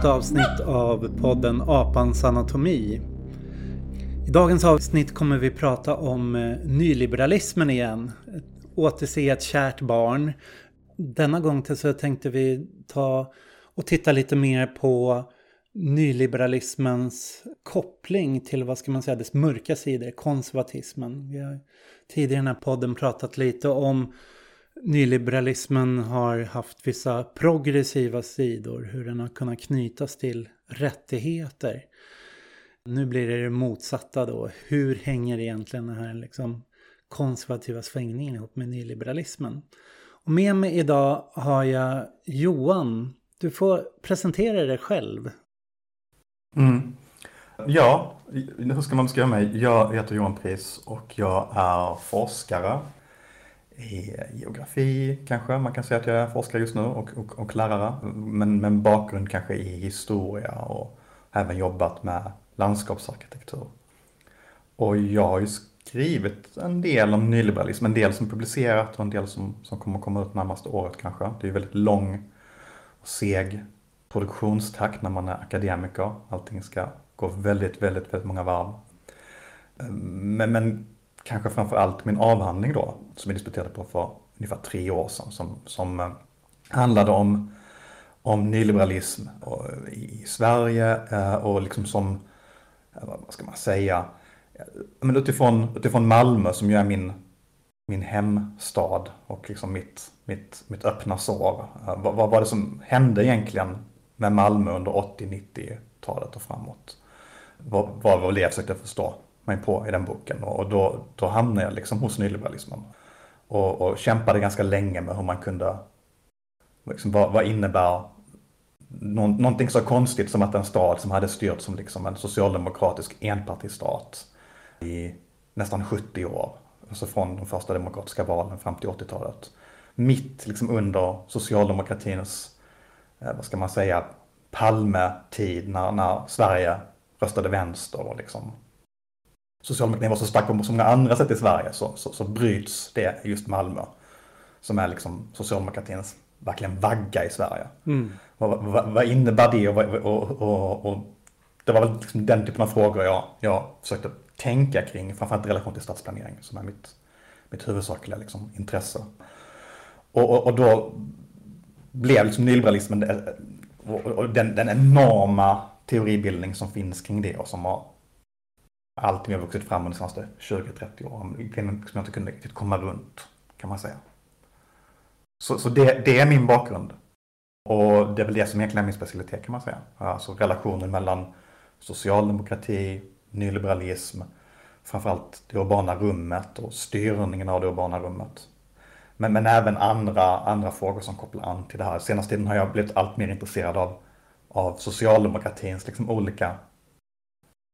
Nytt avsnitt av podden Apans anatomi. I dagens avsnitt kommer vi prata om eh, nyliberalismen igen. Återse ett kärt barn. Denna gång så tänkte vi ta och titta lite mer på nyliberalismens koppling till vad ska man säga dess mörka sidor, konservatismen. Vi har tidigare i den här podden pratat lite om nyliberalismen har haft vissa progressiva sidor, hur den har kunnat knytas till rättigheter. Nu blir det det motsatta då. Hur hänger egentligen den här liksom konservativa svängningen ihop med nyliberalismen? Och med mig idag har jag Johan. Du får presentera dig själv. Mm. Ja, hur ska man beskriva mig? Jag heter Johan Pris och jag är forskare i eh, geografi kanske. Man kan säga att jag är forskare just nu och, och, och lärare. Men med bakgrund kanske i historia och även jobbat med landskapsarkitektur. Och jag har ju skrivit en del om nyliberalism, en del som publicerat och en del som, som kommer komma ut närmaste året kanske. Det är ju väldigt lång och seg produktionstakt när man är akademiker. Allting ska gå väldigt, väldigt, väldigt många varv. Eh, men, men kanske framför allt min avhandling då, som jag disputerade på för ungefär tre år sedan, som, som eh, handlade om, om nyliberalism eh, i Sverige eh, och liksom som, vad ska man säga, men utifrån, utifrån Malmö som ju är min, min hemstad och liksom mitt, mitt, mitt öppna sår. Vad, vad var det som hände egentligen med Malmö under 80-90-talet och framåt? Vad var det jag försökte förstå? Mig på i den boken och då, då hamnade jag liksom hos nyliberalismen. Och, och kämpade ganska länge med hur man kunde, liksom, vad, vad innebär någon, någonting så konstigt som att en stad som hade styrt som liksom en socialdemokratisk enpartistat i nästan 70 år, alltså från de första demokratiska valen fram till 80-talet. Mitt liksom under socialdemokratins, eh, vad ska man säga, Palme-tid när, när Sverige röstade vänster och liksom socialdemokratin var så stark på så många andra sätt i Sverige så, så, så bryts det just Malmö. Som är liksom socialdemokratins verkligen vagga i Sverige. Mm. Vad, vad, vad, innebär det? Och, och, och, och, det var väl liksom den typen av frågor jag, jag försökte tänka kring, framförallt i relation till stadsplanering som är mitt, mitt huvudsakliga liksom, intresse. Och, och, då blev liksom nyliberalismen och, den, den enorma teoribildning som finns kring det och som har allting har vuxit fram under de senaste 20-30 åren. Som liksom jag inte kunde riktigt komma runt, kan man säga. Så, så det, det, är min bakgrund. Och det är väl det som egentligen är min specialitet kan man säga. Alltså relationen mellan socialdemokrati, nyliberalism, framförallt det urbana rummet och styrningen av det urbana rummet. Men, men även andra, andra frågor som kopplar an till det här. Senaste tiden har jag blivit allt mer intresserad av, av socialdemokratins liksom olika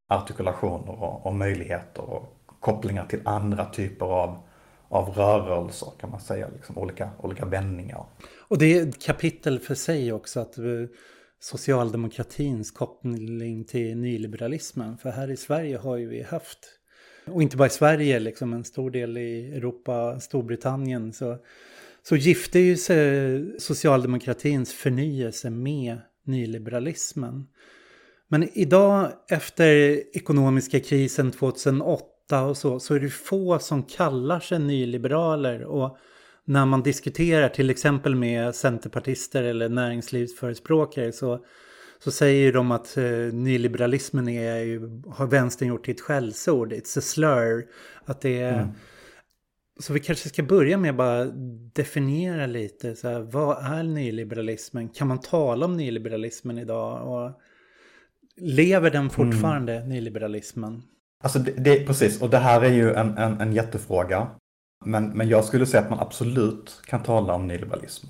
artikulationer och, och möjligheter och kopplingar till andra typer av, av rörelser kan man säga, liksom olika, olika vändningar. Och det är ett kapitel för sig också att eh, socialdemokratins koppling till nyliberalismen. För här i Sverige har ju vi haft, och inte bara i Sverige, liksom en stor del i Europa, Storbritannien, så, så gifte ju sig socialdemokratins förnyelse med nyliberalismen. Men idag efter ekonomiska krisen 2008 och så, så är det få som kallar sig nyliberaler. Och när man diskuterar till exempel med centerpartister eller näringslivsförespråkare så, så säger de att eh, nyliberalismen är ju, har vänstern gjort till ett skällsord, it's a slur. Att det är, mm. Så vi kanske ska börja med att bara definiera lite, så här, vad är nyliberalismen? Kan man tala om nyliberalismen idag? Och Lever den fortfarande, mm. nyliberalismen? Alltså det, det, precis, och det här är ju en, en, en jättefråga. Men, men jag skulle säga att man absolut kan tala om nyliberalism.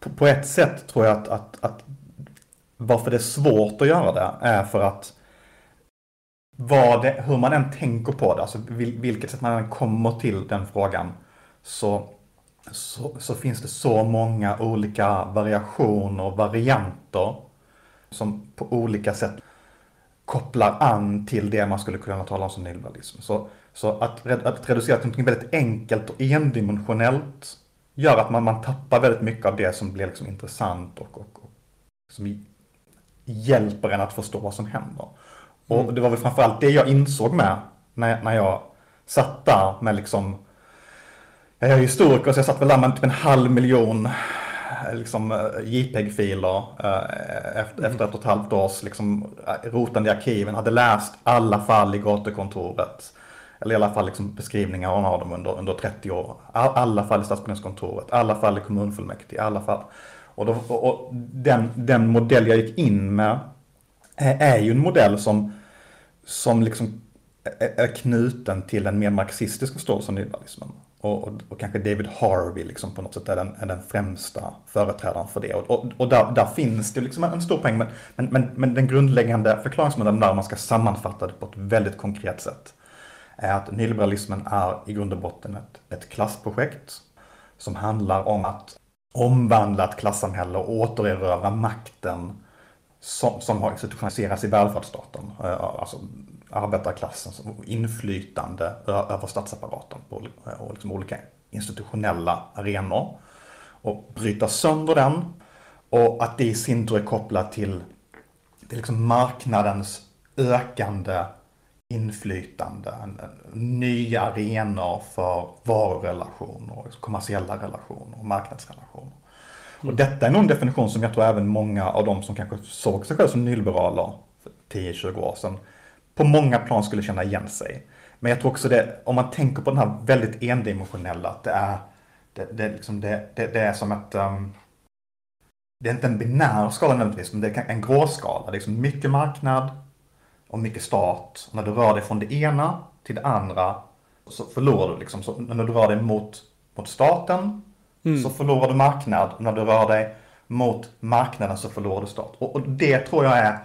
På, på ett sätt tror jag att, att, att varför det är svårt att göra det är för att det, hur man än tänker på det, alltså vilket sätt man än kommer till den frågan, så, så, så finns det så många olika variationer och varianter som på olika sätt kopplar an till det man skulle kunna tala om som nyliberalism. Så, så att, att reducera till något väldigt enkelt och endimensionellt gör att man, man tappar väldigt mycket av det som blir liksom intressant och, och, och som hjälper en att förstå vad som händer. Och mm. det var väl framförallt det jag insåg med när, när jag satt där med liksom, jag är historiker så jag satt väl där med typ en halv miljon Eh, liksom, eh, JPEG-filer eh, efter, efter ett och ett halvt års liksom, eh, rotande i arkiven, hade läst alla fall i gatukontoret. Eller i alla fall liksom beskrivningar av dem under, under 30 år. Alla fall i stadsbyggnadskontoret, alla fall i kommunfullmäktige, alla fall. Och, då, och den, den modell jag gick in med är ju en modell som, som liksom är knuten till en mer marxistisk förståelse av nyliberalismen. Och, och, och, kanske David Harvey liksom på något sätt är den, är den främsta företrädaren för det. Och, och, och där, där, finns det liksom en stor poäng, men, men, men, men den grundläggande förklaringsmodellen där man ska sammanfatta det på ett väldigt konkret sätt är att nyliberalismen är i grund och botten ett, ett klassprojekt som handlar om att omvandla ett klassamhälle och återerövra makten som, som har institutionaliserats i välfärdsstaten. Eh, alltså alltså arbetarklassens inflytande över statsapparaten på och liksom olika institutionella arenor. Och bryta sönder den. Och att det i sin tur är kopplat till, till liksom marknadens ökande inflytande, nya arenor för varurelationer, kommersiella relationer och marknadsrelationer. Mm. Och detta är nog en definition som jag tror även många av de som kanske såg sig själva som nyliberaler för 10-20 år sedan på många plan skulle känna igen sig. Men jag tror också det, om man tänker på den här väldigt endimensionella, att det är, det, det, liksom det, det, är som ett, um, det är inte en binär skala nödvändigtvis, men det är en gråskala. Det är liksom mycket marknad och mycket stat. när du rör dig från det ena till det andra så förlorar du liksom. Så när du rör dig mot, mot staten mm. så förlorar du marknad. när du rör dig mot marknaden så förlorar du stat. Och, och det tror jag är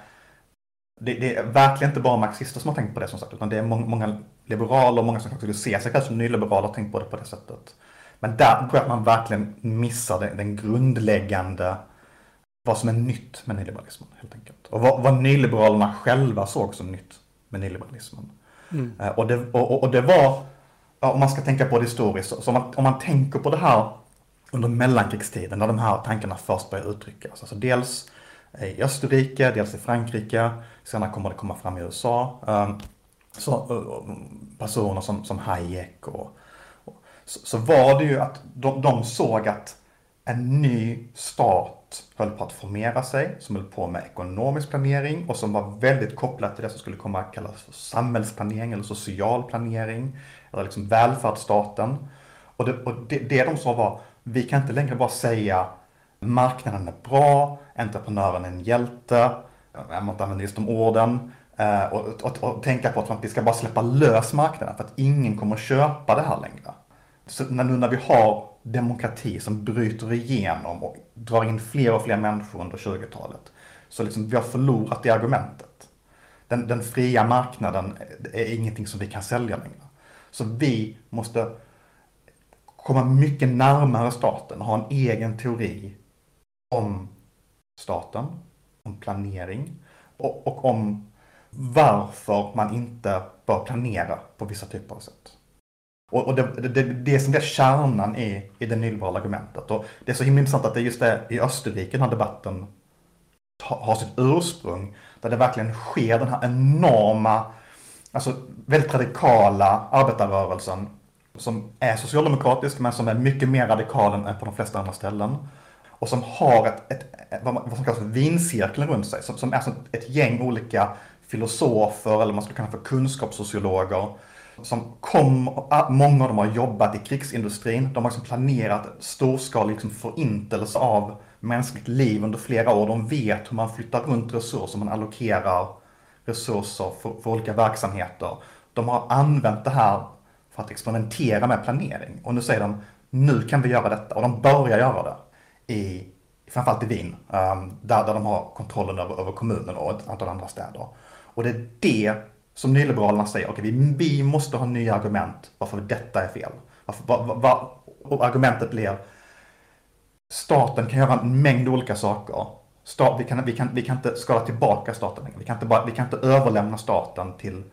det, det, är verkligen inte bara marxister som har tänkt på det som sagt, utan det är må många liberaler, och många som skulle se sig själva som nyliberaler har tänkt på det på det sättet. Men där tror jag att man verkligen missar den, den grundläggande, vad som är nytt med nyliberalismen helt enkelt. Och vad, vad nyliberalerna själva såg som nytt med nyliberalismen. Mm. Uh, och, det, och, och, det var, om man ska tänka på det historiskt, så, så om, man, om man tänker på det här under mellankrigstiden, när de här tankarna först började uttryckas. Alltså dels Eh, i Österrike, dels i Frankrike, senare kommer det komma fram i USA. Ehm, så, eh, personer som, som Hayek och, och så, så, var det ju att de, de såg att en ny stat höll på att formera sig, som höll på med ekonomisk planering och som var väldigt kopplat till det som skulle komma att kallas för samhällsplanering eller social planering, eller liksom välfärdsstaten. Och det, och det, det de sa var, vi kan inte längre bara säga marknaden är bra, entreprenören är en hjälte, jag måste använda just de orden. Eh, och, och, och, tänka på att vi ska bara släppa lös marknaden för att ingen kommer att köpa det här längre. Så när, nu när vi har demokrati som bryter igenom och drar in fler och fler människor under 20-talet. Så liksom vi har förlorat det argumentet. Den, den fria marknaden är ingenting som vi kan sälja längre. Så vi måste komma mycket närmare staten och ha en egen teori om staten, om planering och, och om varför man inte bör planera på vissa typer av sätt. Och, och det, det, det som är kärnan i, i det nyliberala argumentet. Och det är så himla intressant att det är just det i Österrike den här debatten har sitt ursprung. Där det verkligen sker den här enorma, alltså väldigt radikala arbetarrörelsen som är socialdemokratisk men som är mycket mer radikal än på de flesta andra ställen och som har ett, ett, vad, vad som kallas för vincirkeln runt sig, som, som är som ett gäng olika filosofer eller man skulle kunna för kunskapssociologer som kom, många av dem har jobbat i krigsindustrin, de har liksom planerat storskalig liksom förintelse av mänskligt liv under flera år. De vet hur man flyttar runt resurser, man allokerar resurser för, för olika verksamheter. De har använt det här för att experimentera med planering och nu säger de nu kan vi göra detta och de börjar göra det i framförallt i Wien, um, där, där de har kontrollen över, över kommunen och ett antal andra städer. Och det är det som nyliberalerna säger, okej, okay, vi, vi måste ha nya argument varför detta är fel. Varför, var, var, och argumentet blir, staten kan göra en mängd olika saker. Stat, vi, kan, vi, kan, vi kan inte skala tillbaka staten längre. Vi kan inte, bara, vi kan inte överlämna staten till,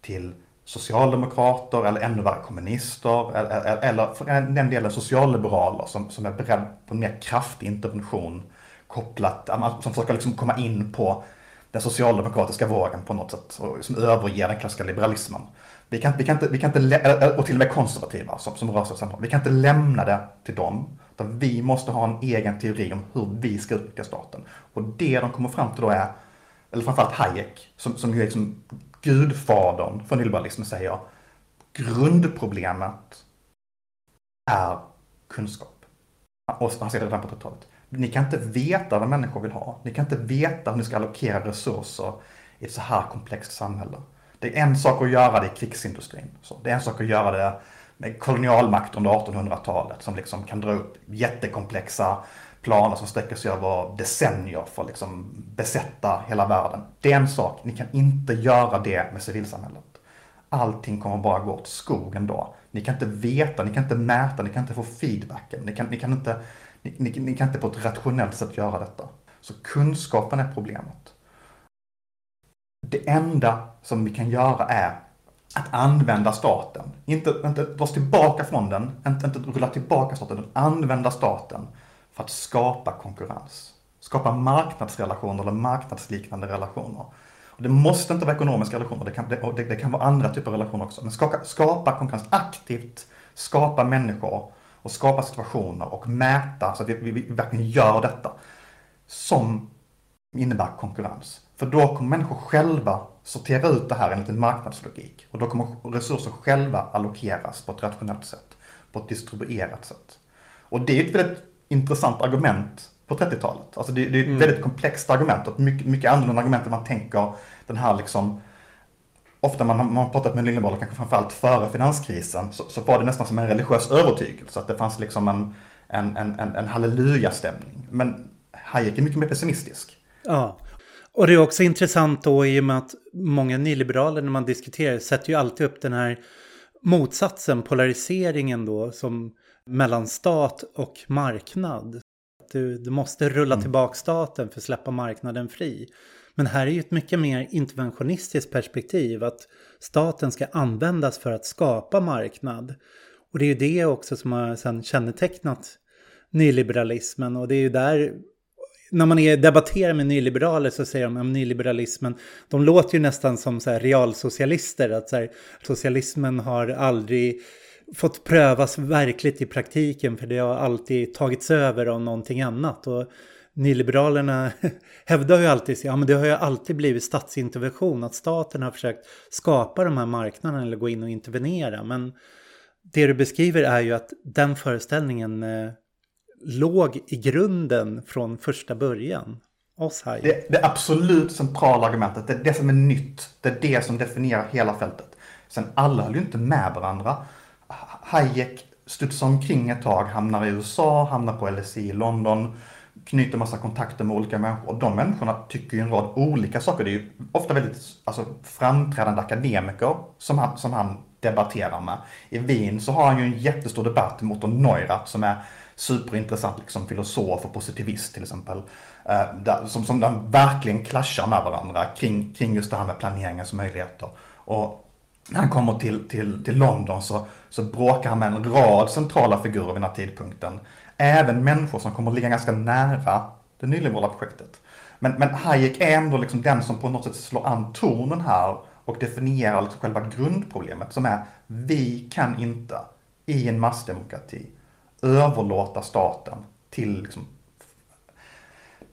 till socialdemokrater eller ännu värre kommunister eller, eller för den delen socialliberaler som, som är beredda på en mer kraftig intervention kopplat, som försöker liksom komma in på den socialdemokratiska vågen på något sätt och som överger den klassiska liberalismen. Vi kan, vi kan inte, vi kan inte, och till och med konservativa som, som rör sig samman. Vi kan inte lämna det till dem. Utan vi måste ha en egen teori om hur vi ska utnyttja staten. Och det de kommer fram till då är, eller framförallt Hayek, som, som ju är liksom gudfadern från nyliberalismen säger, grundproblemet är kunskap. Och han säger det redan på 30-talet. Ni kan inte veta vad människor vill ha. Ni kan inte veta hur ni ska allokera resurser i ett så här komplext samhälle. Det är en sak att göra det i krigsindustrin. Så det är en sak att göra det med kolonialmakt under 1800-talet som liksom kan dra upp jättekomplexa planer som sträcker sig över decennier för att liksom besätta hela världen. Det är en sak, ni kan inte göra det med civilsamhället. Allting kommer bara gå åt skogen då. Ni kan inte veta, ni kan inte mäta, ni kan inte få feedbacken. Ni kan, ni kan, inte, ni, ni, ni kan inte på ett rationellt sätt göra detta. Så kunskapen är problemet. Det enda som vi kan göra är att använda staten. Inte, inte dra oss tillbaka från den, inte, inte rulla tillbaka staten, utan använda staten för att skapa konkurrens. Skapa marknadsrelationer eller marknadsliknande relationer. Och det måste inte vara ekonomiska relationer, det kan, det, det, det kan vara andra typer av relationer också. Men skapa, skapa konkurrens aktivt, skapa människor och skapa situationer och mäta så att vi, vi, vi verkligen gör detta. Som innebär konkurrens. För då kommer människor själva sortera ut det här enligt en marknadslogik. Och då kommer resurser själva allokeras på ett rationellt sätt. På ett distribuerat sätt. Och det är ett väldigt intressant argument på 30-talet. Alltså det, det är ett mm. väldigt komplext argument och mycket, mycket annorlunda argument än man tänker den här liksom Ofta man, man har pratat med nyliberaler, kanske framförallt före finanskrisen, så, så var det nästan som en religiös övertygelse. Att det fanns liksom en, en, en, en, en halleluja-stämning. Men Hayek är mycket mer pessimistisk. Ja, och det är också intressant då i och med att många nyliberaler när man diskuterar sätter ju alltid upp den här motsatsen, polariseringen då, som mellan stat och marknad. Du, du måste rulla mm. tillbaka staten för att släppa marknaden fri. Men här är ju ett mycket mer interventionistiskt perspektiv, att staten ska användas för att skapa marknad. Och det är ju det också som har sedan kännetecknat nyliberalismen och det är ju där när man är, debatterar med nyliberaler så säger de om nyliberalismen, de låter ju nästan som så realsocialister, att så här, socialismen har aldrig fått prövas verkligt i praktiken för det har alltid tagits över av någonting annat. Och nyliberalerna hävdar ju alltid, ja men det har ju alltid blivit statsintervention, att staten har försökt skapa de här marknaderna eller gå in och intervenera. Men det du beskriver är ju att den föreställningen eh, låg i grunden från första början. Oss här. Det, det absolut centrala argumentet, det är det som är nytt. Det är det som definierar hela fältet. Sen alla höll ju inte med varandra. Hayek studsar omkring ett tag, hamnar i USA, hamnar på LSE i London, knyter massa kontakter med olika människor. Och de människorna tycker ju en rad olika saker. Det är ju ofta väldigt alltså, framträdande akademiker som han, som han debatterar med. I Wien så har han ju en jättestor debatt mot Neurath som är superintressant liksom, filosof och positivist till exempel. Eh, där, som, som de verkligen klaschar med varandra kring, kring just det här med planeringens möjligheter. Och när han kommer till, till, till London så, så bråkar han med en rad centrala figurer vid den här tidpunkten. Även människor som kommer att ligga ganska nära det nyliberala projektet. Men, men Hayek är ändå liksom den som på något sätt slår an tonen här och definierar liksom själva grundproblemet som är vi kan inte i en massdemokrati överlåta staten till liksom,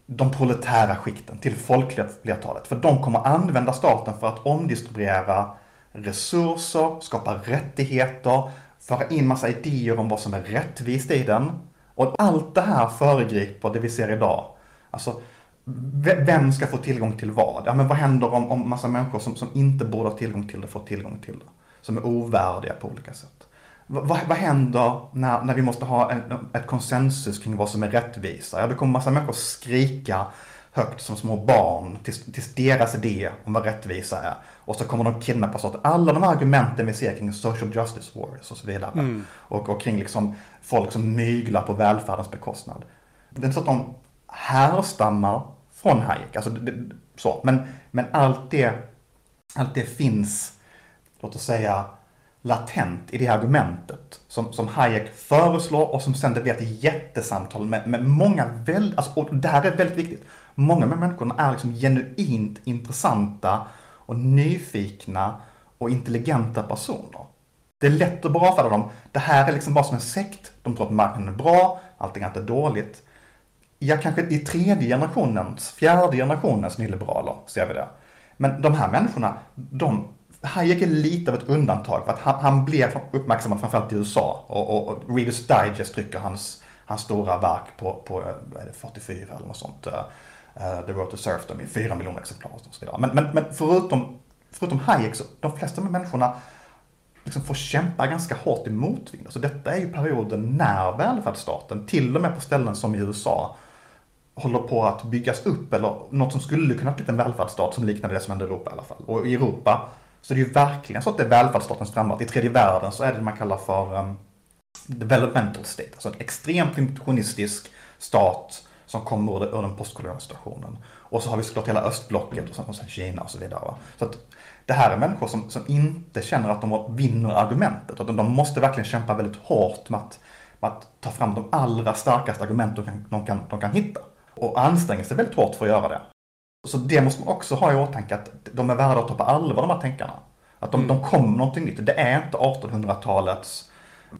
de proletära skikten, till folkflertalet. För de kommer använda staten för att omdistribuera resurser, skapa rättigheter, föra in massa idéer om vad som är rättvist i den. Och allt det här föregriper det vi ser idag. Alltså, vem ska få tillgång till vad? Ja, men vad händer om, om massa människor som, som inte borde ha tillgång till det får tillgång till det? Som är ovärdiga på olika sätt. Vad, vad händer när, när vi måste ha en, ett konsensus kring vad som är rättvisa? Ja, då kommer massa människor skrika högt som små barn tills, tills deras idé om vad rättvisa är. Och så kommer de kidnappas åt alla de här argumenten vi ser kring social justice wars och så vidare. Mm. Och, och kring liksom folk som myglar på välfärdens bekostnad. Det är inte så att de härstammar från Hayek, alltså det, så. Men, men allt det, allt det finns, låt oss säga, latent i det argumentet som, som Hayek föreslår och som sen det blir ett jättesamtal med, med många väldigt, alltså, och det här är väldigt viktigt, många av människorna är liksom genuint intressanta och nyfikna och intelligenta personer. Det är lätt att bara avfärda dem. Det här är liksom bara som en sekt. De tror att marknaden är bra, allting annat är dåligt. Ja, kanske i tredje generationens, fjärde generationens nyliberaler ser vi det. Men de här människorna, de, Hayek är lite av ett undantag för att han, han blev uppmärksammad framförallt i USA och, och, och Readers Digest trycker hans, hans stora verk på, på eh, är det 44 eller något sånt. Eh, The Road to de i 4 miljoner exemplar och så vidare. Men, men, men förutom, förutom Hayek så, de flesta av människorna liksom får kämpa ganska hårt i motvind. Alltså detta är ju perioden när välfärdsstaten, till och med på ställen som i USA, håller på att byggas upp, eller något som skulle kunna bli en välfärdsstat som liknar det som händer i Europa i alla fall. Och i Europa så är det ju verkligen så att det är välfärdsstatens frammarsch. I tredje världen så är det man kallar för um, developmental state, alltså en extremt protektionistisk stat som kommer ur, ur den postkoloniala situationen. Och så har vi såklart hela östblocket och sen, och sen Kina och så vidare. Va? Så att det här är människor som, som inte känner att de vinner argumentet, utan de måste verkligen kämpa väldigt hårt med att, med att ta fram de allra starkaste argument de kan, de, kan, de kan hitta. Och anstränga sig väldigt hårt för att göra det. Så det måste man också ha i åtanke att de är värda att ta på allvar de här tänkarna. Att de, mm. de kommer någonting nytt. Det är inte 1800-talets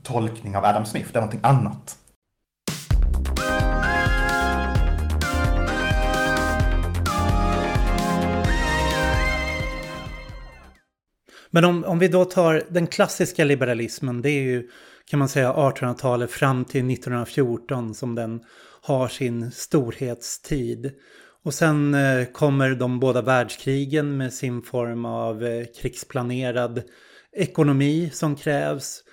tolkning av Adam Smith, det är någonting annat. Men om, om vi då tar den klassiska liberalismen, det är ju kan man säga 1800-talet fram till 1914 som den har sin storhetstid. Och sen eh, kommer de båda världskrigen med sin form av eh, krigsplanerad ekonomi som krävs.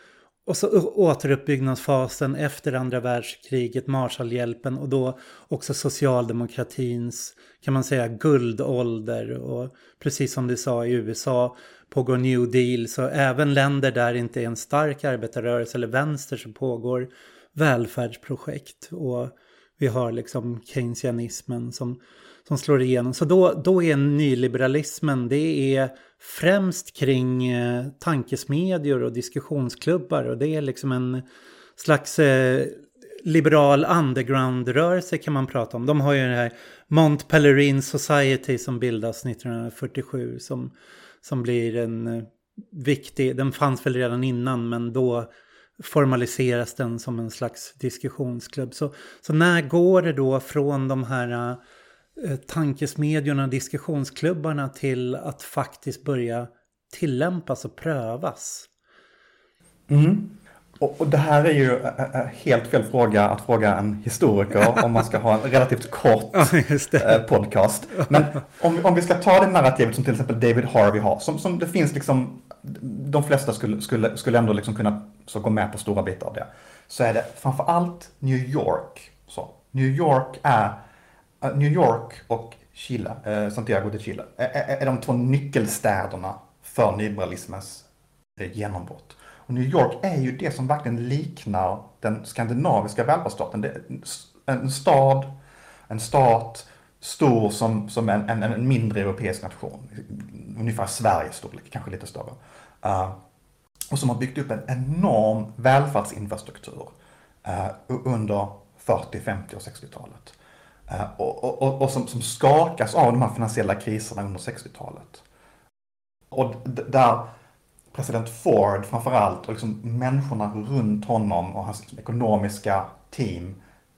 Och så återuppbyggnadsfasen efter andra världskriget, Marshallhjälpen och då också socialdemokratins, kan man säga, guldålder. Och precis som du sa i USA pågår New Deal, så även länder där det inte är en stark arbetarrörelse eller vänster så pågår välfärdsprojekt. Och vi har liksom keynesianismen som, som slår igenom. Så då, då är nyliberalismen, det är främst kring eh, tankesmedjor och diskussionsklubbar. Och det är liksom en slags eh, liberal underground-rörelse kan man prata om. De har ju det här Mont Pelerin Society som bildas 1947 som, som blir en eh, viktig, den fanns väl redan innan men då formaliseras den som en slags diskussionsklubb. Så, så när går det då från de här eh, tankesmedjorna, diskussionsklubbarna till att faktiskt börja tillämpas och prövas? Mm. Och, och, det här är ju helt fel fråga att fråga en historiker om man ska ha en relativt kort ja, podcast. Men om, om vi ska ta det narrativet som till exempel David Harvey har, som, som det finns liksom, de flesta skulle, skulle, skulle ändå liksom kunna så gå med på stora bitar av det. Så är det framför allt New York. Så, New York är, New York och Chile, uh, Santiago de Chile, är, är, är de två nyckelstäderna för nyliberalismens genombrott. Och New York är ju det som verkligen liknar den skandinaviska välfärdsstaten. Det är en stad, en stat, stor som, som en, en, en mindre europeisk nation. Ungefär Sveriges storlek, kanske lite större. Uh, och som har byggt upp en enorm välfärdsinfrastruktur uh, under 40, 50 och 60-talet. Uh, eh, och, och, och som, som, skakas av de här finansiella kriserna under 60-talet. Och där president Ford framförallt och liksom människorna runt honom och hans liksom, ekonomiska team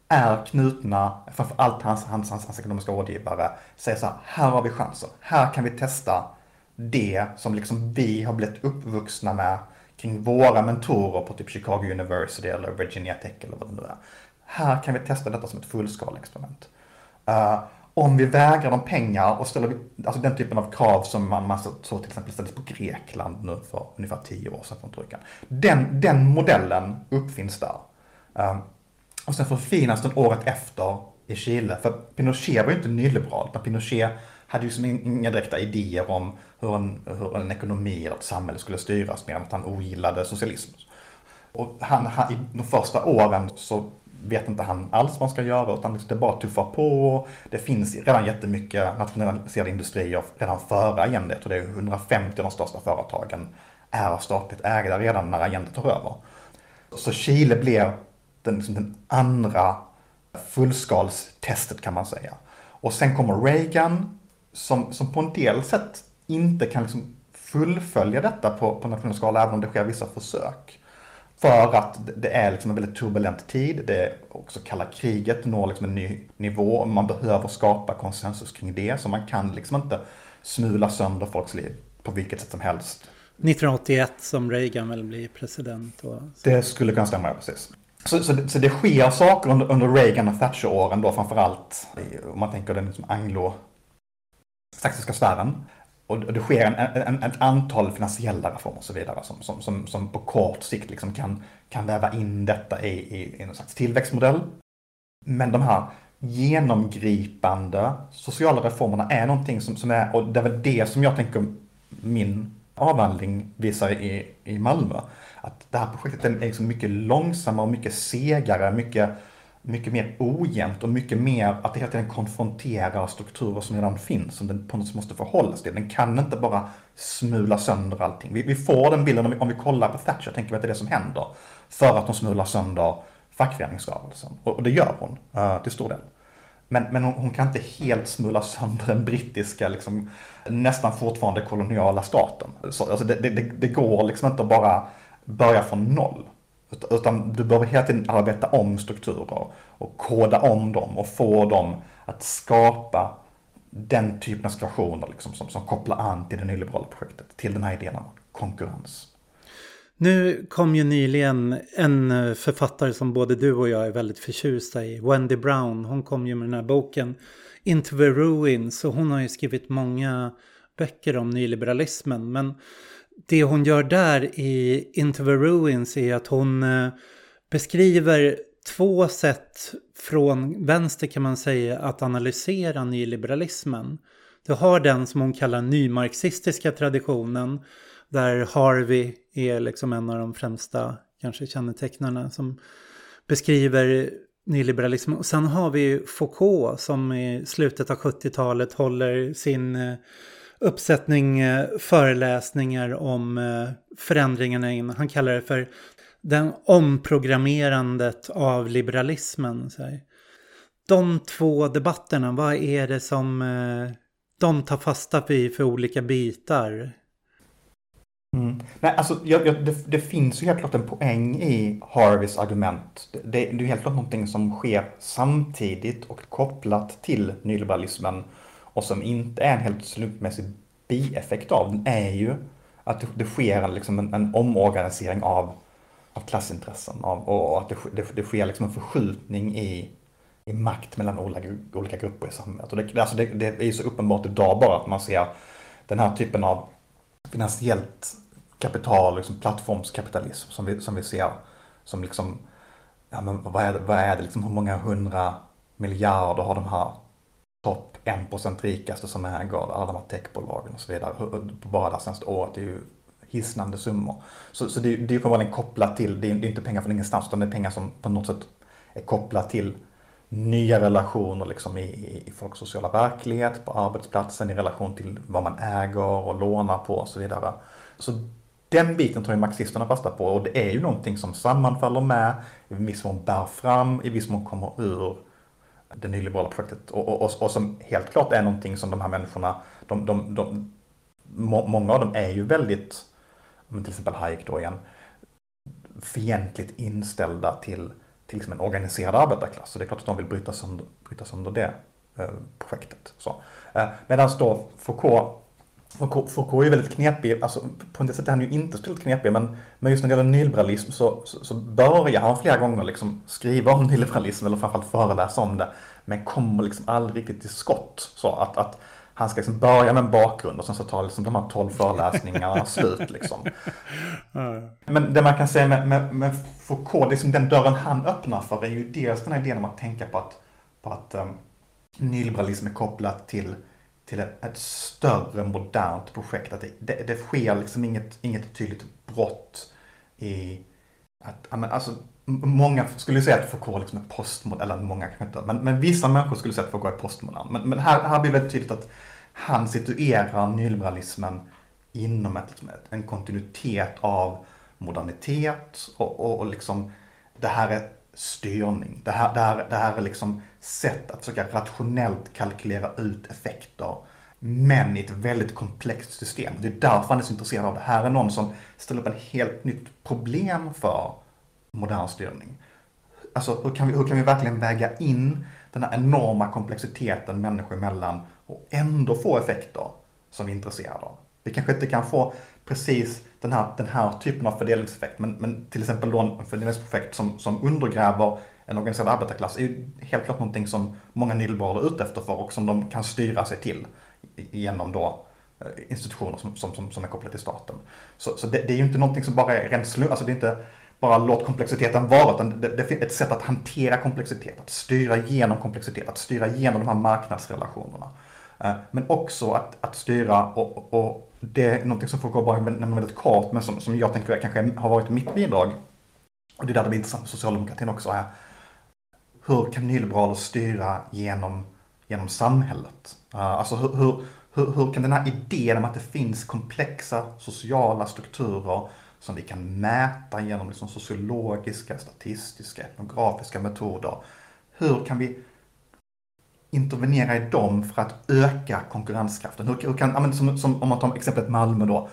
är knutna, framförallt hans, hans, hans, hans ekonomiska rådgivare, säger så här, här har vi chansen, här kan vi testa det som liksom vi har blivit uppvuxna med kring våra mentorer på typ Chicago University eller Virginia Tech eller vad det nu är. Här kan vi testa detta som ett fullskaleexperiment. Uh, eh, om vi vägrar dem pengar och ställer alltså den typen av krav som man, man så till exempel ställdes på Grekland nu för ungefär tio år sedan från trojkan. Den, den modellen uppfinns där. Um, och sen förfinas den året efter i Chile. För Pinochet var ju inte nyliberal, utan Pinochet hade ju som inga direkta idéer om hur en, hur en ekonomi eller ett samhälle skulle styras, mer än att han ogillade socialism. Och han, han, i de första åren så vet inte han alls vad han ska göra utan liksom det bara tuffar på. Det finns redan jättemycket nationaliserade industrier redan före agendet och det är 150 av de största företagen är statligt ägda redan när Allende tar över. Så Chile blev den, liksom den andra fullskalstestet kan man säga. Och sen kommer Reagan som, som på en del sätt inte kan liksom fullfölja detta på, på nationell skala även om det sker vissa försök. För att det är liksom en väldigt turbulent tid. Det är också kalla kriget når liksom en ny nivå. Man behöver skapa konsensus kring det. Så man kan liksom inte smula sönder folks liv på vilket sätt som helst. 1981 som Reagan väl blir president. Och det skulle kunna stämma, precis. Så, så, det, så det sker saker under, under Reagan och Thatcher-åren då framförallt. Om man tänker den liksom anglo-saxiska sfären. Och det sker en, en, ett antal finansiella reformer och så vidare som, som, som, som på kort sikt liksom kan, kan väva in detta i, i, i en slags tillväxtmodell. Men de här genomgripande sociala reformerna är någonting som, som är, och det är väl det som jag tänker min avhandling visar i, i Malmö. Att det här projektet är liksom mycket långsammare och mycket segare, mycket mycket mer ojämnt och mycket mer att det hela tiden konfronterar strukturer som redan finns, som den på något sätt måste förhålla sig till. Den kan inte bara smula sönder allting. Vi, vi får den bilden om vi, om vi kollar på Thatcher, tänker vi att det är det som händer. För att hon smular sönder fackföreningsrörelsen. Och, och det gör hon uh, till stor del. Men, men hon, hon, kan inte helt smula sönder den brittiska, liksom, nästan fortfarande koloniala staten. Så, alltså det, det, det går liksom inte att bara börja från noll. Utan du behöver hela tiden arbeta om strukturer och koda om dem och få dem att skapa den typen av situationer liksom, som, som kopplar an till det nyliberala projektet, till den här idén om konkurrens. Nu kom ju nyligen en författare som både du och jag är väldigt förtjusta i, Wendy Brown. Hon kom ju med den här boken Into the Ruins och hon har ju skrivit många böcker om nyliberalismen. Men det hon gör där i Into the Ruins är att hon eh, beskriver två sätt från vänster kan man säga att analysera nyliberalismen. Du har den som hon kallar nymarxistiska traditionen där Harvey är liksom en av de främsta kanske kännetecknarna som beskriver nyliberalismen. Och sen har vi Foucault som i slutet av 70-talet håller sin eh, uppsättning eh, föreläsningar om eh, förändringarna in. Han kallar det för den omprogrammerandet av liberalismen. De två debatterna, vad är det som eh, de tar fasta på för olika bitar? Mm. Nej, alltså, jag, jag, det, det, finns ju helt klart en poäng i Harveys argument. Det, det, är helt klart någonting som sker samtidigt och kopplat till nyliberalismen och som inte är en helt slumpmässig bieffekt av den är ju att det, sker liksom en, en omorganisering av, av klassintressen av, och att det, det, det sker liksom en förskjutning i, i makt mellan olika, olika grupper i samhället. Och det, alltså det, det är ju så uppenbart idag bara att man ser den här typen av finansiellt kapital, liksom plattformskapitalism som vi, som vi ser som liksom, ja men vad är det, vad är det liksom, hur många hundra miljarder har de här topp 1% rikaste som äger alla de här techbolagen och så vidare. På bara det senaste året är ju hisnande summor. Så, så det, det är ju uppenbarligen kopplat till, det är, det är inte pengar från ingenstans utan det är pengar som på något sätt är kopplat till nya relationer liksom i, i folks sociala verklighet, på arbetsplatsen, i relation till vad man äger och lånar på och så vidare. Så den biten tar ju marxisterna fasta på och det är ju någonting som sammanfaller med, i viss mån bär fram, i viss mån kommer ur det nyliberala projektet och, och, och, och, som helt klart är någonting som de här människorna, de, de, de, må, många av dem är ju väldigt, till exempel Hayek då igen, fientligt inställda till, till liksom en organiserad arbetarklass. Så det är klart att de vill bryta sönder, bryta sönder det eh, projektet. Så. Eh, Medan då Foucault Foucault är väldigt knepig, alltså på det sättet är han ju inte speciellt knepig, men, men just när det gäller nyliberalism så, så, så börjar han flera gånger liksom skriva om nyliberalism eller framförallt föreläsa om det, men kommer liksom aldrig riktigt till skott. Så att, att han ska liksom börja med en bakgrund och sen så tar liksom de här tolv föreläsningarna slut. Liksom. Men det man kan säga med, med, med Foucault, liksom den dörren han öppnar för är ju dels den här idén om att tänka på att, på att um, nyliberalism är kopplat till till ett, ett, större modernt projekt. Att det, det, det, sker liksom inget, inget tydligt brott i att, alltså, många skulle säga att Foucault liksom är postmodern, eller många kanske inte, men, men vissa människor skulle säga att Foucault är postmodern. Men, men här, här blir det väldigt tydligt att han situerar nyliberalismen inom ett, liksom en kontinuitet av modernitet och, och, och liksom det här är styrning. Det här, det, här, det här är liksom sätt att försöka rationellt kalkylera ut effekter men i ett väldigt komplext system. Det är därför han är så intresserad av det. Här är någon som ställer upp ett helt nytt problem för modern styrning. Alltså hur kan vi, hur kan vi verkligen väga in den här enorma komplexiteten människor emellan och ändå få effekter som vi är intresserade av. Vi kanske inte kan få precis den här, den här typen av fördelningseffekt, men, men till exempel då en fördelningseffekt som, som undergräver en organiserad arbetarklass är ju helt klart någonting som många nyliberaler är ute efter för och som de kan styra sig till genom då eh, institutioner som, som, som, är kopplade till staten. Så, så det, det, är ju inte någonting som bara är rent slump, alltså det är inte bara låt komplexiteten vara, utan det, det är ett sätt att hantera komplexitet, att styra igenom komplexitet, att styra igenom de här marknadsrelationerna. Eh, men också att, att styra, och, och det är någonting som folk har bara nämner väldigt kort, men som, som jag tänker kanske har varit mitt bidrag, och det är där det blir intressant med socialdemokratin också, är hur kan nyliberaler styra genom, genom samhället? Eh, alltså hur, hur, hur, hur, kan den här idén om att det finns komplexa sociala strukturer som vi kan mäta genom liksom sociologiska, statistiska, etnografiska metoder. Hur kan vi intervenera i dem för att öka konkurrenskraften? Hur, hur kan, som, som, om man tar exemplet Malmö då.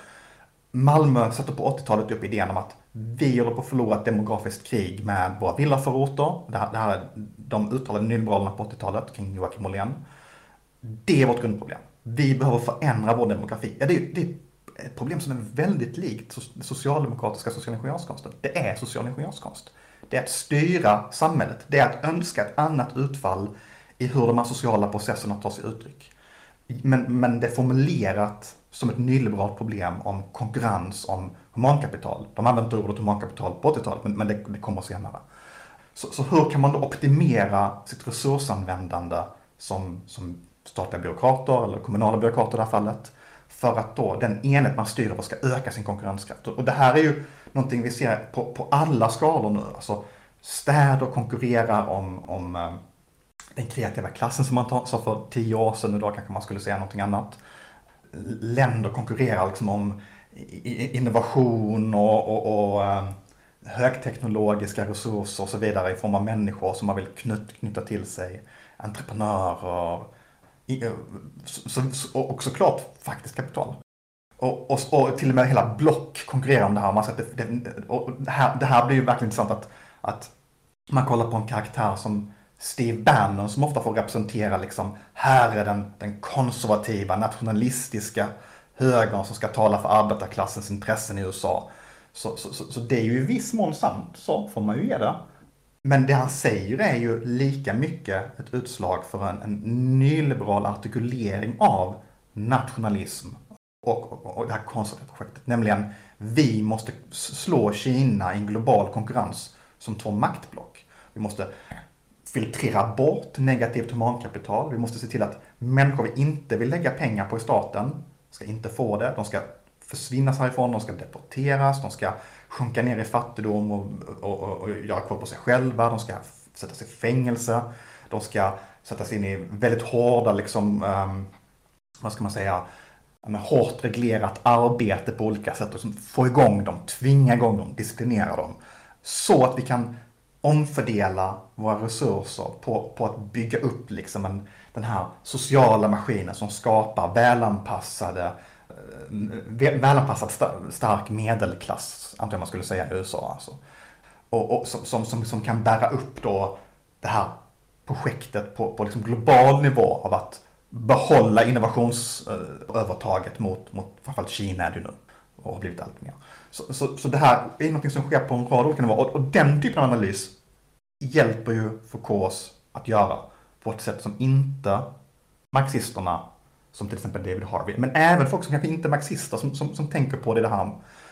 Malmö satte på 80-talet upp idén om att vi håller på att förlora ett demografiskt krig med våra villaförorter. Det här, det här är de uttalade nyliberalerna på 80-talet kring Joakim Ollén. Det är vårt grundproblem. Vi behöver förändra vår demografi. Ja, det, är, det är ett problem som är väldigt likt socialdemokratiska socialingenjörskonsten. Det är social ingenjörskonst. Det är att styra samhället. Det är att önska ett annat utfall i hur de här sociala processerna tar sig uttryck. Men, men det är formulerat som ett nyliberalt problem om konkurrens om humankapital. De använder inte ordet humankapital på 80-talet, men, men det, det, kommer senare. Så, så, hur kan man då optimera sitt resursanvändande som, som statliga byråkrater eller kommunala byråkrater i det här fallet för att då den enhet man styr över ska öka sin konkurrenskraft. Och det här är ju någonting vi ser på, på alla skalor nu. Alltså städer konkurrerar om, om eh, den kreativa klassen som man sa för tio år sedan, idag kanske man skulle säga någonting annat. Länder konkurrerar liksom om innovation och, och, och eh, högteknologiska resurser och så vidare i form av människor som man vill knyta till sig. Entreprenörer, eh, och såklart faktiskt kapital. Och, och, och, till och med hela block konkurrerar om det här. Man det, det, och det, här, det här blir ju verkligen intressant att, att man kollar på en karaktär som Steve Bannon som ofta får representera liksom, här är den, den konservativa, nationalistiska högern som ska tala för arbetarklassens intressen i USA. Så, så, så, så det är ju i viss mån sant, så får man ju ge det. Men det han säger är ju lika mycket ett utslag för en, en nyliberal artikulering av nationalism och, och, och det här konservativa projektet. Nämligen, vi måste slå Kina i en global konkurrens som två maktblock. Vi måste filtrera bort negativt humankapital. Vi måste se till att människor vi inte vill lägga pengar på i staten ska inte få det. De ska försvinna härifrån, de ska deporteras, de ska sjunka ner i fattigdom och, och, och, och göra koll på sig själva. De ska sättas i fängelse. De ska sättas in i väldigt hårda, liksom, um, vad ska man säga, med hårt reglerat arbete på olika sätt och liksom få igång dem, tvinga igång dem, disciplinera dem. Så att vi kan omfördela våra resurser på, på att bygga upp liksom en, den här sociala maskinen som skapar välanpassade eh, välanpassad stark medelklass, antar jag man skulle säga i USA. Alltså. Och, och som, som, som, kan bära upp då det här projektet på, på liksom global nivå av att behålla innovationsövertaget eh, mot, mot framförallt Kina är det nu och har blivit allt mer. Så, så, så det här är något som sker på en rad olika nivåer och, och den typen av analys hjälper ju Foucaults att göra på ett sätt som inte marxisterna som till exempel David Harvey, men även folk som kanske inte är marxister som, som, som tänker på det, det här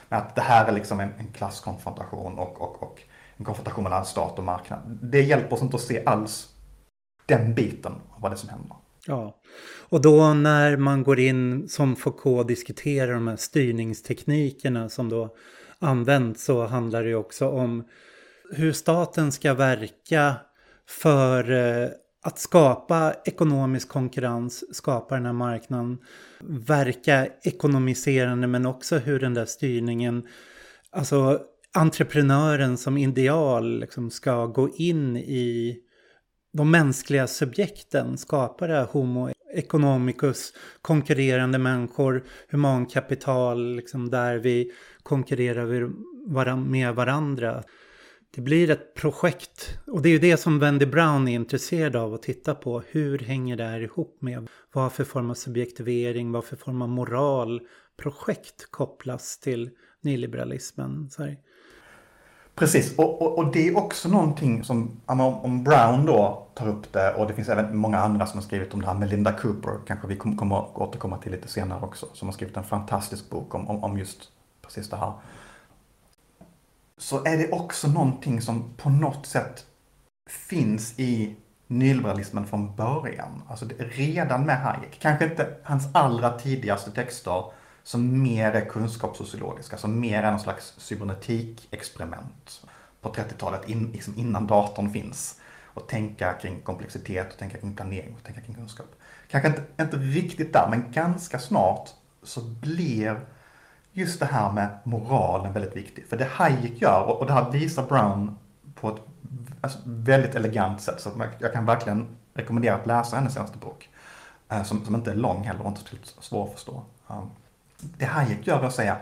med att det här är liksom en, en klasskonfrontation och, och, och en konfrontation mellan stat och marknad. Det hjälper oss inte att se alls den biten av vad det är som händer. Ja, och då när man går in som Foucault diskuterar de här styrningsteknikerna som då används så handlar det ju också om hur staten ska verka för eh, att skapa ekonomisk konkurrens, skapa den här marknaden, verka ekonomiserande men också hur den där styrningen, alltså entreprenören som ideal liksom ska gå in i de mänskliga subjekten, skapade här homo economicus, konkurrerande människor, humankapital, liksom där vi konkurrerar med varandra. Det blir ett projekt och det är ju det som Wendy Brown är intresserad av att titta på. Hur hänger det här ihop med vad för form av subjektivering, vad för form av moral? Projekt kopplas till nyliberalismen? Så här. Precis, och, och, och, det är också någonting som, om Brown då tar upp det och det finns även många andra som har skrivit om det här. Melinda Cooper kanske vi kommer att återkomma till lite senare också, som har skrivit en fantastisk bok om, om, om just precis det här. Så är det också någonting som på något sätt finns i nyliberalismen från början. Alltså redan med Hayek, kanske inte hans allra tidigaste texter, som mer är kunskapssociologiska, alltså som mer är någon slags cybernetikexperiment på 30-talet, in, liksom innan datorn finns. Och tänka kring komplexitet, och tänka kring planering och tänka kring kunskap. Kanske inte, inte riktigt där, men ganska snart så blir just det här med moralen väldigt viktigt. För det Hayek gör, och det här visar Brown på ett alltså, väldigt elegant sätt, så jag kan verkligen rekommendera att läsa hennes senaste bok. Eh, som, som inte är lång heller och inte så svår att förstå. Um, det Hayek gör är att säga,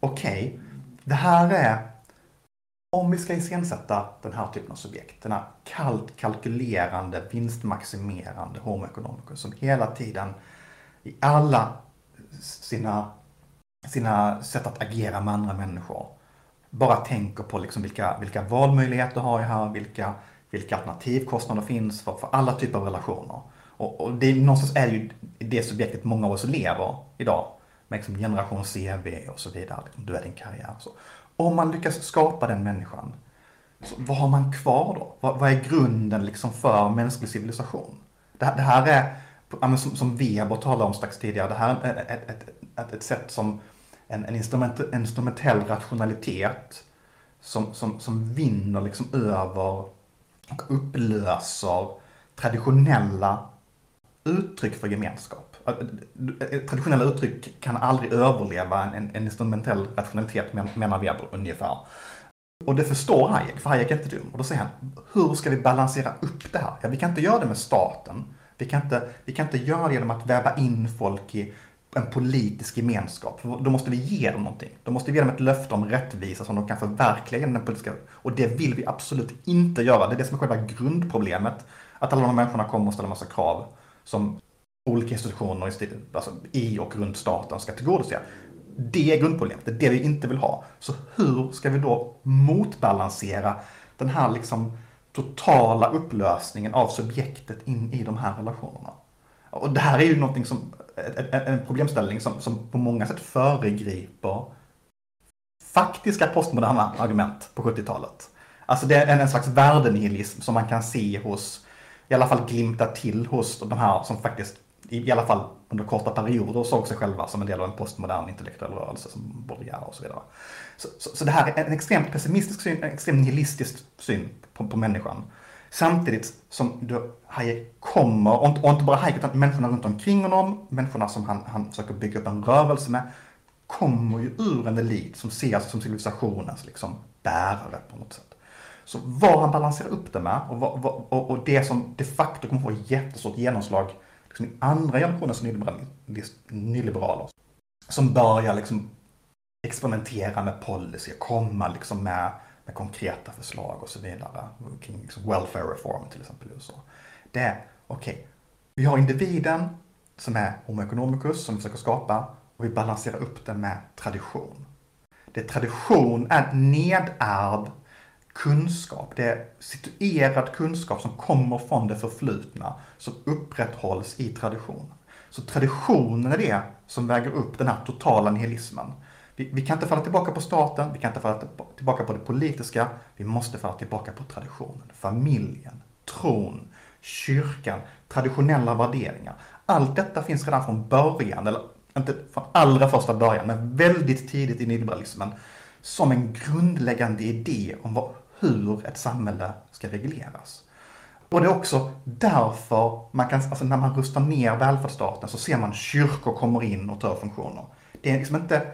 okej, okay, det här är, om vi ska iscensätta den här typen av subjekt, den här kallt kalkylerande, vinstmaximerande homo economicus som hela tiden i alla sina, sina sätt att agera med andra människor bara tänker på liksom vilka, vilka valmöjligheter har jag här, vilka, vilka alternativkostnader finns för, för alla typer av relationer. Och, och det, någonstans är det ju det subjektet många av oss lever idag med liksom generation CV och så vidare. Du är din karriär. Så. Om man lyckas skapa den människan, så vad har man kvar då? Vad, vad är grunden liksom för mänsklig civilisation? Det, det här är, som, som Weber talade om strax tidigare, det här är ett, ett, ett, ett sätt som en, en instrument, instrumentell rationalitet som, som, som vinner liksom över och upplöser traditionella uttryck för gemenskap. Eh, traditionella uttryck kan aldrig överleva en, en instrumentell rationalitet menar Weber ungefär. Och det förstår Hayek, för Hayek är inte dum. Och då säger han, hur ska vi balansera upp det här? Ja, vi kan inte göra det med staten. Vi kan inte, vi kan inte göra det genom att väva in folk i en politisk gemenskap. Då måste vi ge dem någonting. Då måste vi ge dem ett löfte om rättvisa som de kan förverkliga genom den politiska... Och det vill vi absolut inte göra. Det är det som är själva grundproblemet. Att alla de här människorna kommer och ställer massa krav som olika institutioner alltså i och runt staten ska tillgodose. Det är grundproblemet, det är det vi inte vill ha. Så hur ska vi då motbalansera den här liksom totala upplösningen av subjektet in i de här relationerna? Och det här är ju någonting som, en problemställning som, som på många sätt föregriper faktiska postmoderna argument på 70-talet. Alltså det är en, en slags värdenihilism som man kan se hos, i alla fall glimta till hos de här som faktiskt i alla fall under korta perioder såg sig själva som en del av en postmodern intellektuell rörelse som Baudrillard och så vidare. Så, så, så, det här är en extremt pessimistisk syn, en extremt nihilistisk syn på, på människan. Samtidigt som du, Hayek kommer, och inte, och inte bara Hayek utan människorna runt omkring honom, människorna som han, han försöker bygga upp en rörelse med, kommer ju ur en elit som ses som civilisationens liksom, bärare på något sätt. Så vad han balanserar upp det med och, vad, och, och det som de facto kommer få jättestort genomslag liksom andra generationens nyliberaler som börjar liksom experimentera med policy, komma liksom med, med konkreta förslag och så vidare. Kring liksom welfare reform till exempel i USA. Det är, okej, okay, vi har individen som är homo economicus som vi försöker skapa och vi balanserar upp den med tradition. Det är tradition är nedärvd kunskap, det är situerad kunskap som kommer från det förflutna, som upprätthålls i tradition. Så traditionen är det som väger upp den här totala nihilismen. Vi, vi, kan inte falla tillbaka på staten, vi kan inte falla tillbaka på det politiska, vi måste falla tillbaka på traditionen. Familjen, tron, kyrkan, traditionella värderingar. Allt detta finns redan från början, eller inte från allra första början, men väldigt tidigt i nyliberalismen, som en grundläggande idé om vad, hur ett samhälle ska regleras. Och det är också därför man kan, alltså när man rustar ner välfärdsstaten så ser man kyrkor kommer in och tar funktioner. Det är liksom inte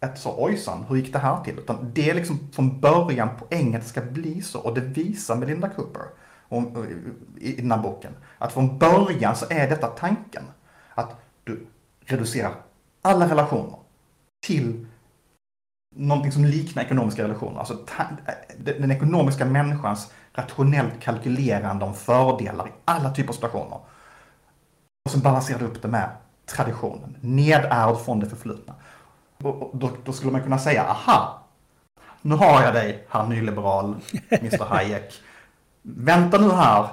ett så ojsan, hur gick det här till? Utan det är liksom från början poängen att det ska bli så och det visar Melinda Cooper om, i, i den här boken. Att från början så är detta tanken. Att du reducerar alla relationer till någonting som liknar ekonomiska relationer. Alltså den ekonomiska människans rationellt kalkylerande om fördelar i alla typer av situationer. Och sen balanserar du upp det med traditionen, nedärvd från det förflutna. Och då, då, skulle man kunna säga, aha, nu har jag dig, herr nyliberal, Mr Hayek. Vänta nu här,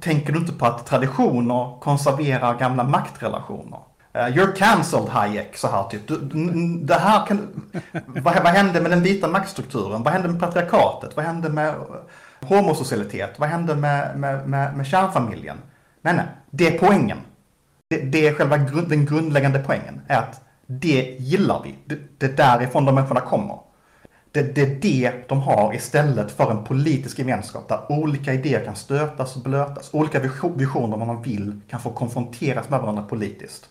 tänker du inte på att traditioner konserverar gamla maktrelationer? Uh, you're cancelled Hayek, så här typ. Du, det här kan, vad, vad hände med den vita maktstrukturen? Vad hände med patriarkatet? Vad hände med eh, homosocialitet? Vad hände med, med, med, med kärnfamiljen? Nej, nej, det är poängen. Det, det är själva grund, den grundläggande poängen. Är att det gillar vi. Det, det är därifrån de människorna kommer. Det, det är det de har istället för en politisk gemenskap där olika idéer kan stötas och blötas. Olika visioner om vad man vill kan få konfronteras med varandra politiskt.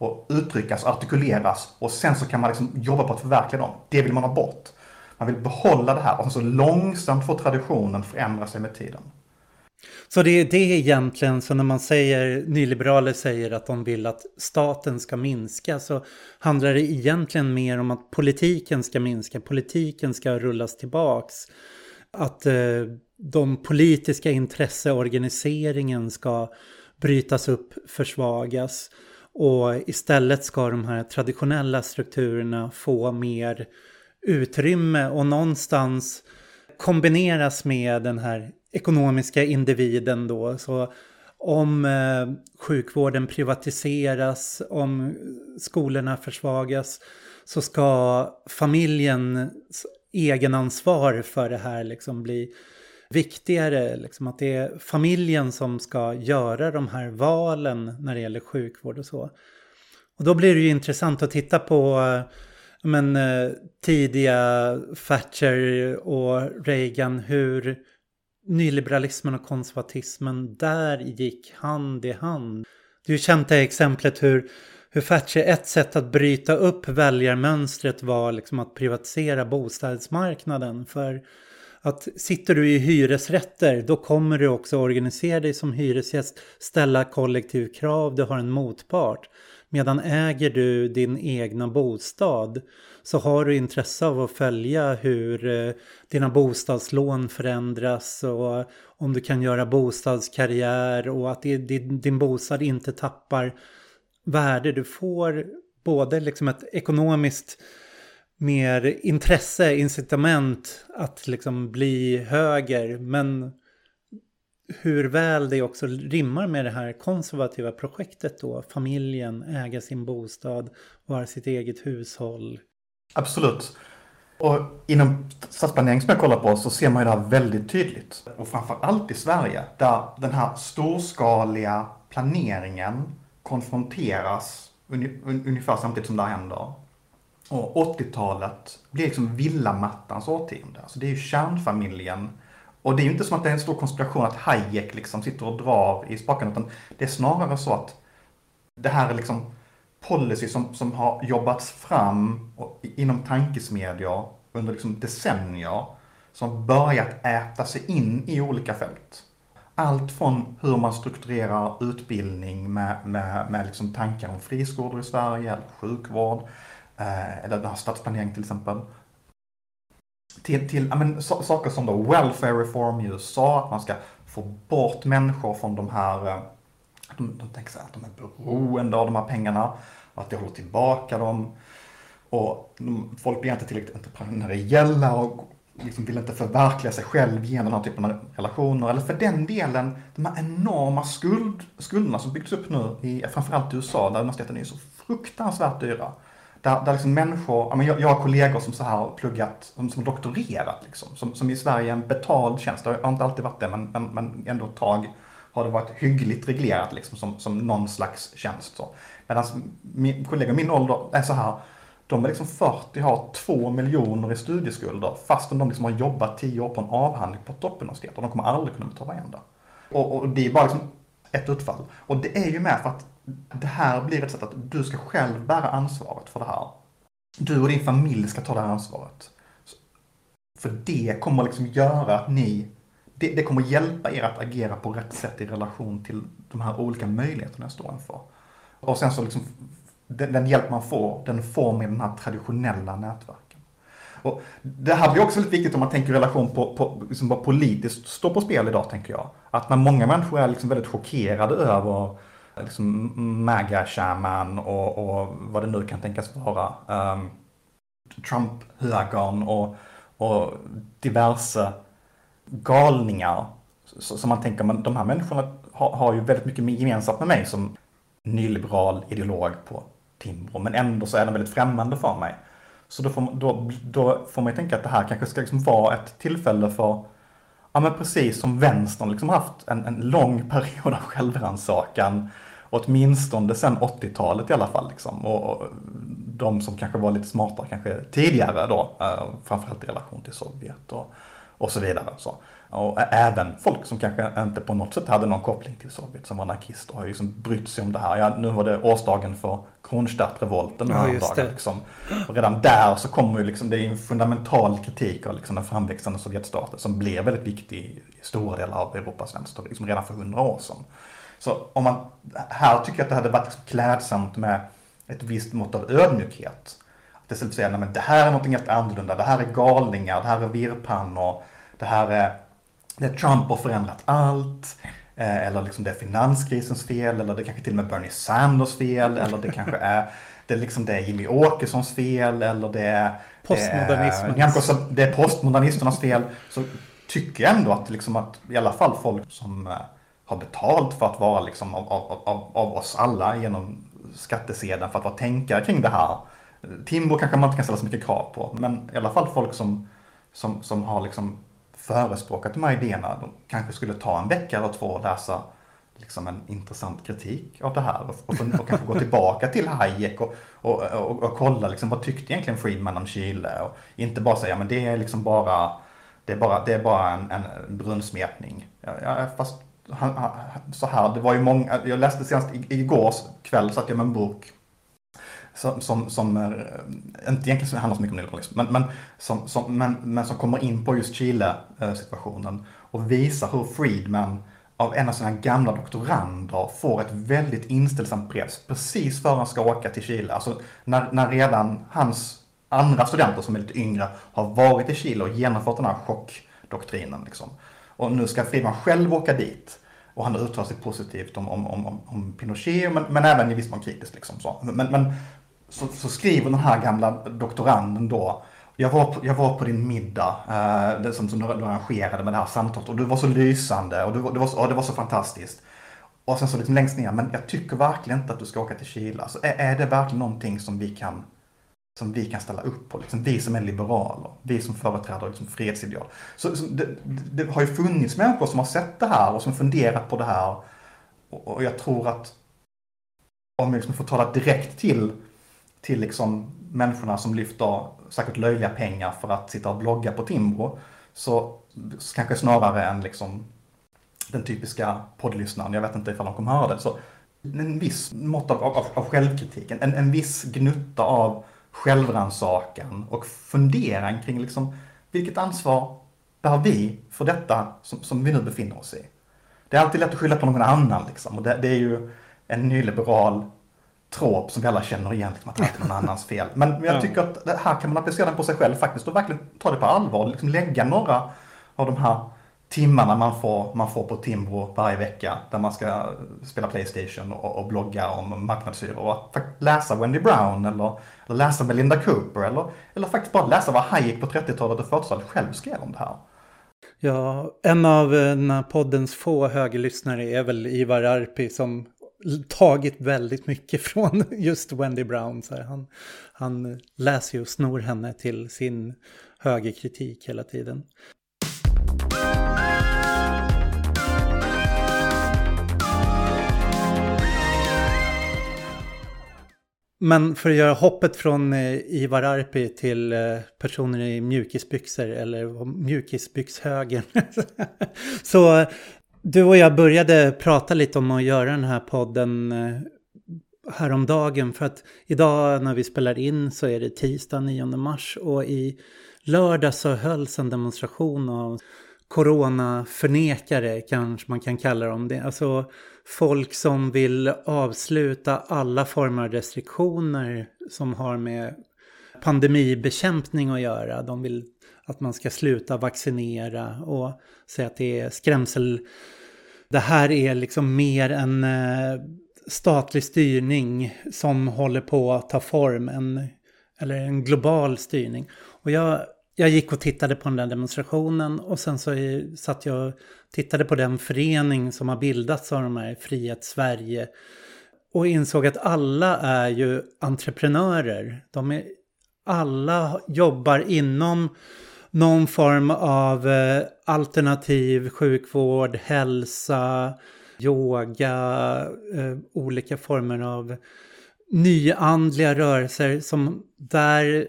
Och uttryckas, artikuleras och sen så kan man liksom jobba på att förverkliga dem. Det vill man ha bort. Man vill behålla det här och så långsamt får traditionen förändra sig med tiden. Så det, det är egentligen så när man säger, nyliberaler säger att de vill att staten ska minska så handlar det egentligen mer om att politiken ska minska, politiken ska rullas tillbaks. Att eh, de politiska intresseorganiseringen ska brytas upp, försvagas. Och istället ska de här traditionella strukturerna få mer utrymme och någonstans kombineras med den här ekonomiska individen då. Så om eh, sjukvården privatiseras, om skolorna försvagas så ska familjens egenansvar för det här liksom bli viktigare. Liksom att det är familjen som ska göra de här valen när det gäller sjukvård och så. Och då blir det ju intressant att titta på eh, men, eh, tidiga Thatcher och Reagan, hur nyliberalismen och konservatismen där gick hand i hand. Du kände exemplet hur, hur Thatcher, ett sätt att bryta upp väljarmönstret var liksom att privatisera bostadsmarknaden. För att sitter du i hyresrätter då kommer du också organisera dig som hyresgäst, ställa kollektivkrav, du har en motpart. Medan äger du din egna bostad så har du intresse av att följa hur eh, dina bostadslån förändras och om du kan göra bostadskarriär och att din bostad inte tappar värde. Du får både liksom ett ekonomiskt mer intresse, incitament att liksom bli höger men hur väl det också rimmar med det här konservativa projektet då. Familjen, äga sin bostad, vara sitt eget hushåll. Absolut. Och inom stadsplanering som jag kollar på så ser man ju det här väldigt tydligt. Och framför allt i Sverige där den här storskaliga planeringen konfronteras ungefär samtidigt som det här händer. Och 80-talet blir liksom villamattans årtionde. Alltså det är ju kärnfamiljen och det är ju inte som att det är en stor konspiration att Hayek liksom sitter och drar i spaken, utan det är snarare så att det här är liksom policy som, som har jobbats fram inom tankesmedjor under liksom decennier, som börjat äta sig in i olika fält. Allt från hur man strukturerar utbildning med, med, med liksom tankar om friskolor i Sverige, eller sjukvård, eh, Eh, eller den här stadsplanering till exempel till, till men, so saker som då welfare reform i USA, att man ska få bort människor från de här, eh, de, de tänker sig att de är beroende av de här pengarna, att det håller tillbaka dem. Och de, folk blir inte tillräckligt entreprenöriella och liksom vill inte förverkliga sig själv genom den här typen av relationer. Eller för den delen, de här enorma skuld, skulderna som byggts upp nu, i, framförallt i USA, där universiteten är så fruktansvärt dyra. Där, där liksom människor, jag, jag har kollegor som så här har pluggat, som, som doktorerat liksom. Som, som i Sverige är en betald tjänst. Det har inte alltid varit det, men, men, men ändå ett tag har det varit hyggligt reglerat liksom som, som någon slags tjänst. Så. Medan min, kollegor min ålder är så här, de är liksom 40, har 2 miljoner i studieskulder fastän de liksom har jobbat 10 år på en avhandling på ett toppuniversitet och de kommer aldrig kunna betala igen det. Och, och det är bara liksom ett utfall. Och det är ju med för att det här blir ett sätt att du ska själv bära ansvaret för det här. Du och din familj ska ta det här ansvaret. För det kommer liksom göra att ni, det, det kommer hjälpa er att agera på rätt sätt i relation till de här olika möjligheterna jag står inför. Och sen så liksom, den, den hjälp man får, den får man i de här traditionella nätverken. Och det här blir också lite viktigt om man tänker relation på, på liksom vad politiskt står på spel idag, tänker jag. Att när många människor är liksom väldigt chockerade över liksom MAGA-shaman och, och, vad det nu kan tänkas vara. Um, Trump-högern och, och diverse galningar. Så, så man tänker, men de här människorna har, har ju väldigt mycket gemensamt med mig som nyliberal ideolog på Timbro, men ändå så är den väldigt främmande för mig. Så då får, då, då får man ju tänka att det här kanske ska liksom vara ett tillfälle för, ja men precis som vänstern liksom haft en, en lång period av självrannsakan, åtminstone sedan 80-talet i alla fall. Liksom. Och, och, de som kanske var lite smartare kanske tidigare då, eh, framförallt i relation till Sovjet och, och så vidare. Så. Och även folk som kanske inte på något sätt hade någon koppling till Sovjet som var anarkister har ju liksom brytt sig om det här. Ja, nu var det årsdagen för Kronstadtrevolten ja, häromdagen. Liksom. Och redan där så kommer ju liksom, det är en fundamental kritik av liksom den framväxande Sovjetstaten som blev väldigt viktig i stora delar av Europas vänster, liksom redan för hundra år sedan. Så om man, här tycker jag att det hade varit liksom klädsamt med ett visst mått av ödmjukhet. Att istället säga, nej men det här är något helt annorlunda, det här är galningar, det här är virrpannor, det här är det Trump har förändrat allt. Eh, eller liksom det är finanskrisens fel, eller det kanske till och med Bernie Sanders fel, eller det kanske är det är, liksom, det är Jimmy Åkessons fel, eller det är Postmodernismens. Eh, det är postmodernisternas fel. Så tycker jag ändå att, liksom att i alla fall folk som eh, har betalt för att vara liksom av, av, av, av oss alla genom skattesedeln för att vara tänkare kring det här. Timbo kanske man inte kan ställa så mycket krav på, men i alla fall folk som, som, som har liksom förespråkat de här idéerna, de kanske skulle ta en vecka eller två och läsa liksom en intressant kritik av det här och, och, och kanske gå tillbaka till Hayek och, och, och, och kolla liksom, vad tyckte egentligen Friedman om Chile och inte bara säga men det är liksom bara det är bara, det är bara en, en brunnsmetning. Ja, fast han, han, så här, det var ju många, jag läste senast igår kväll satt jag med en bok som, som, som eh, inte egentligen handlar så mycket om neoliberalism, men, men, som, som, men, men som kommer in på just Chile-situationen eh, och visar hur Friedman av en av sina gamla doktorander får ett väldigt inställsamt brev precis före han ska åka till Chile. Alltså när, när redan hans andra studenter som är lite yngre har varit i Chile och genomfört den här chockdoktrinen. Liksom. Och nu ska Friedman själv åka dit. Och han har uttalat sig positivt om, om, om, om Pinochet, men, men även i viss mån kritiskt. Liksom, så. Men, men så, så, skriver den här gamla doktoranden då, jag var på, jag var på din middag, eh, det som, som du, du arrangerade med det här samtalet, och du var så lysande och, du, det, var, och det var så fantastiskt. Och sen så liksom längst ner, men jag tycker verkligen inte att du ska åka till Chile. Alltså, är, är det verkligen någonting som vi kan som vi kan ställa upp på. Liksom, vi som är liberaler, vi som företräder liksom, fredsideal. Så, så det, det, har ju funnits människor som har sett det här och som funderat på det här. Och, och jag tror att om vi liksom får tala direkt till, till liksom människorna som lyfter säkert löjliga pengar för att sitta och blogga på Timbro, så, så kanske snarare än liksom den typiska poddlyssnaren, jag vet inte ifall de kommer höra det, så en viss mått av, av, av självkritik, en, en viss gnutta av självrannsakan och fundera kring liksom, vilket ansvar bär vi för detta som, som vi nu befinner oss i. Det är alltid lätt att skylla på någon annan liksom, och det, det är ju en nyliberal trop som vi alla känner igen, liksom, att det är någon annans fel. Men jag tycker att det här kan man applicera den på sig själv faktiskt och verkligen ta det på allvar. Liksom lägga några av de här timmarna man får, man får på Timbro varje vecka där man ska spela Playstation och, och blogga om marknadshyror och läsa Wendy Brown eller, eller läsa Melinda Cooper eller, eller faktiskt bara läsa vad Hayek på 30-talet och 40-talet själv skrev om det här. Ja, en av eh, den här poddens få högerlyssnare är väl Ivar Arpi som tagit väldigt mycket från just Wendy Brown. Så han, han läser ju och snor henne till sin högerkritik hela tiden. Men för att göra hoppet från eh, Ivar Arpi till eh, personer i mjukisbyxor eller mjukisbyxhögen. så eh, Du och jag började prata lite om att göra den här podden häromdagen för att idag när vi spelar in så är det tisdag 9 mars och i lördag så hölls en demonstration av coronaförnekare kanske man kan kalla dem det. Alltså folk som vill avsluta alla former av restriktioner som har med pandemibekämpning att göra. De vill att man ska sluta vaccinera och säga att det är skrämsel. Det här är liksom mer en eh, statlig styrning som håller på att ta form. En, eller en global styrning. Och jag, jag gick och tittade på den där demonstrationen och sen så satt jag och tittade på den förening som har bildats av de här Frihet Sverige. Och insåg att alla är ju entreprenörer. De är, alla jobbar inom någon form av eh, alternativ sjukvård, hälsa, yoga, eh, olika former av nyandliga rörelser som där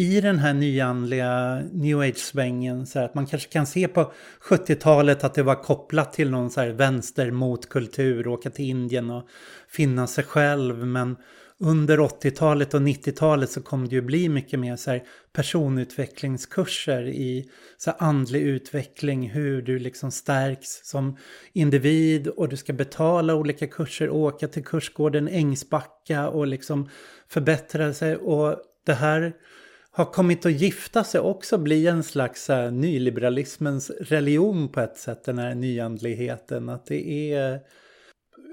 i den här nyanliga new age-svängen så att man kanske kan se på 70-talet att det var kopplat till någon så här vänster mot kultur, åka till Indien och finna sig själv. Men under 80-talet och 90-talet så kom det ju bli mycket mer så här personutvecklingskurser i så här andlig utveckling, hur du liksom stärks som individ och du ska betala olika kurser, åka till kursgården Ängsbacka och liksom förbättra sig. Och det här har kommit att gifta sig också bli en slags här, nyliberalismens religion på ett sätt, den här nyandligheten. Att det är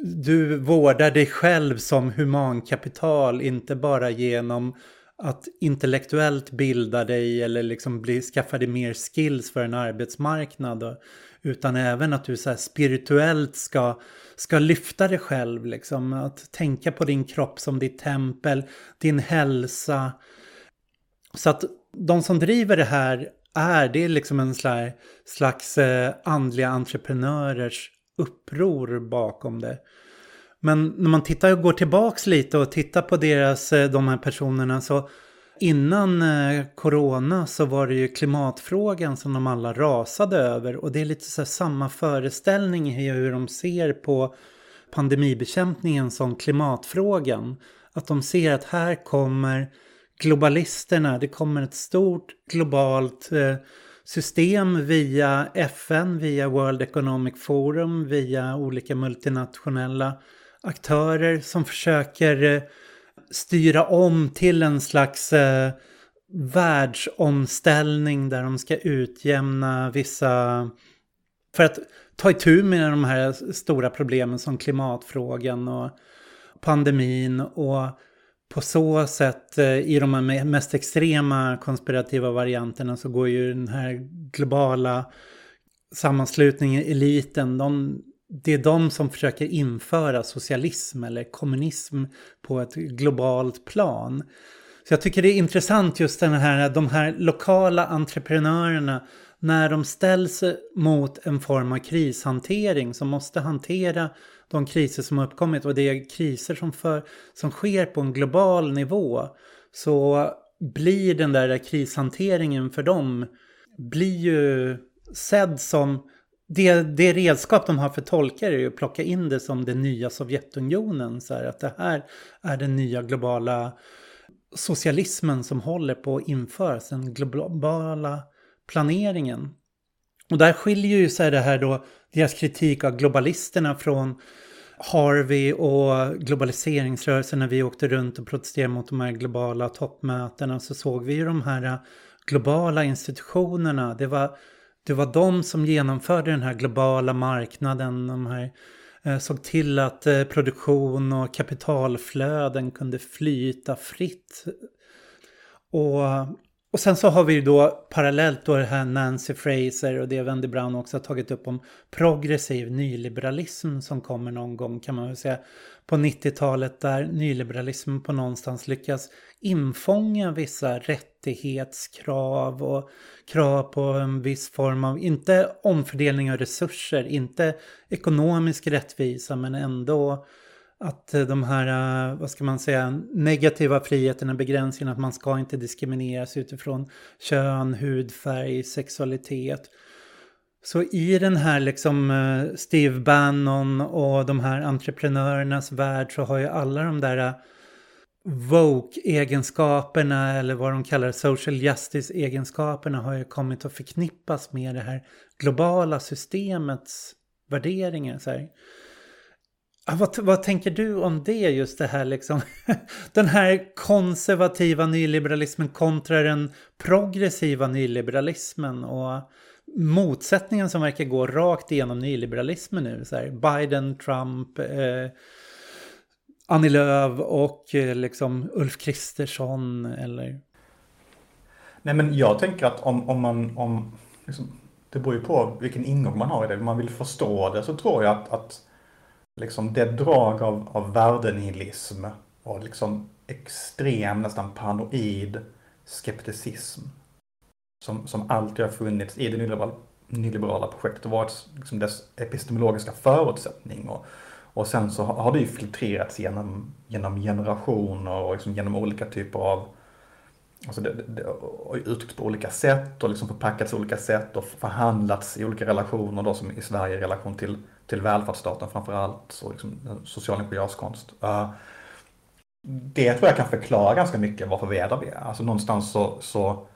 du vårdar dig själv som humankapital, inte bara genom att intellektuellt bilda dig eller liksom bli, skaffa dig mer skills för en arbetsmarknad. Utan även att du så spirituellt ska, ska lyfta dig själv. Liksom. Att tänka på din kropp som ditt tempel, din hälsa. Så att de som driver det här är, det är liksom en slags, slags andliga entreprenörers uppror bakom det. Men när man tittar och går tillbaks lite och tittar på deras, eh, de här personerna så innan eh, corona så var det ju klimatfrågan som de alla rasade över och det är lite så samma föreställning i hur de ser på pandemibekämpningen som klimatfrågan. Att de ser att här kommer globalisterna, det kommer ett stort globalt eh, system via FN, via World Economic Forum, via olika multinationella aktörer som försöker eh, styra om till en slags eh, världsomställning där de ska utjämna vissa... För att ta itu med de här stora problemen som klimatfrågan och pandemin och på så sätt eh, i de här mest extrema konspirativa varianterna så går ju den här globala sammanslutningen, eliten, de, det är de som försöker införa socialism eller kommunism på ett globalt plan. Så jag tycker det är intressant just den här, de här lokala entreprenörerna när de ställs mot en form av krishantering som måste hantera de kriser som har uppkommit och det är kriser som, för, som sker på en global nivå så blir den där krishanteringen för dem blir ju sedd som det, det redskap de har för tolkar är ju att plocka in det som den nya Sovjetunionen. Så här, att det här är den nya globala socialismen som håller på att införas, den globala planeringen. Och där skiljer ju sig det här då, deras kritik av globalisterna från Harvey och globaliseringsrörelsen när vi åkte runt och protesterade mot de här globala toppmötena så såg vi ju de här globala institutionerna. Det var, det var de som genomförde den här globala marknaden. De här, eh, såg till att eh, produktion och kapitalflöden kunde flyta fritt. Och och sen så har vi ju då parallellt då det här Nancy Fraser och det Wendy Brown också har tagit upp om progressiv nyliberalism som kommer någon gång kan man väl säga. På 90-talet där nyliberalismen på någonstans lyckas infånga vissa rättighetskrav och krav på en viss form av, inte omfördelning av resurser, inte ekonomisk rättvisa men ändå att eh, de här, eh, vad ska man säga, negativa friheterna, begränsningarna, att man ska inte diskrimineras utifrån kön, hudfärg, sexualitet. Så i den här liksom eh, Steve Bannon och de här entreprenörernas värld så har ju alla de där woke-egenskaperna eller vad de kallar social justice-egenskaperna har ju kommit att förknippas med det här globala systemets värderingar. Så här. Ah, vad, vad tänker du om det just det här liksom? Den här konservativa nyliberalismen kontra den progressiva nyliberalismen och motsättningen som verkar gå rakt igenom nyliberalismen nu. Så här, Biden, Trump, eh, Annie Lööf och eh, liksom Ulf Kristersson eller? Nej men jag tänker att om, om man, om, liksom, det beror ju på vilken ingång man har i det. Om man vill förstå det så tror jag att, att liksom det drag av, av värdenihilism och liksom extrem, nästan paranoid skepticism som, som alltid har funnits i det nyliberala, nyliberala projektet och varit liksom dess epistemologiska förutsättning. Och, och sen så har det ju filtrerats genom, genom generationer och liksom genom olika typer av Alltså det, det, uttryckts på olika sätt och liksom förpackats på olika sätt och förhandlats i olika relationer då som i Sverige i relation till, till välfärdsstaten framförallt och liksom social ingenjörskonst. Uh, det tror jag kan förklara ganska mycket varför vi är där vi är. Alltså någonstans så, så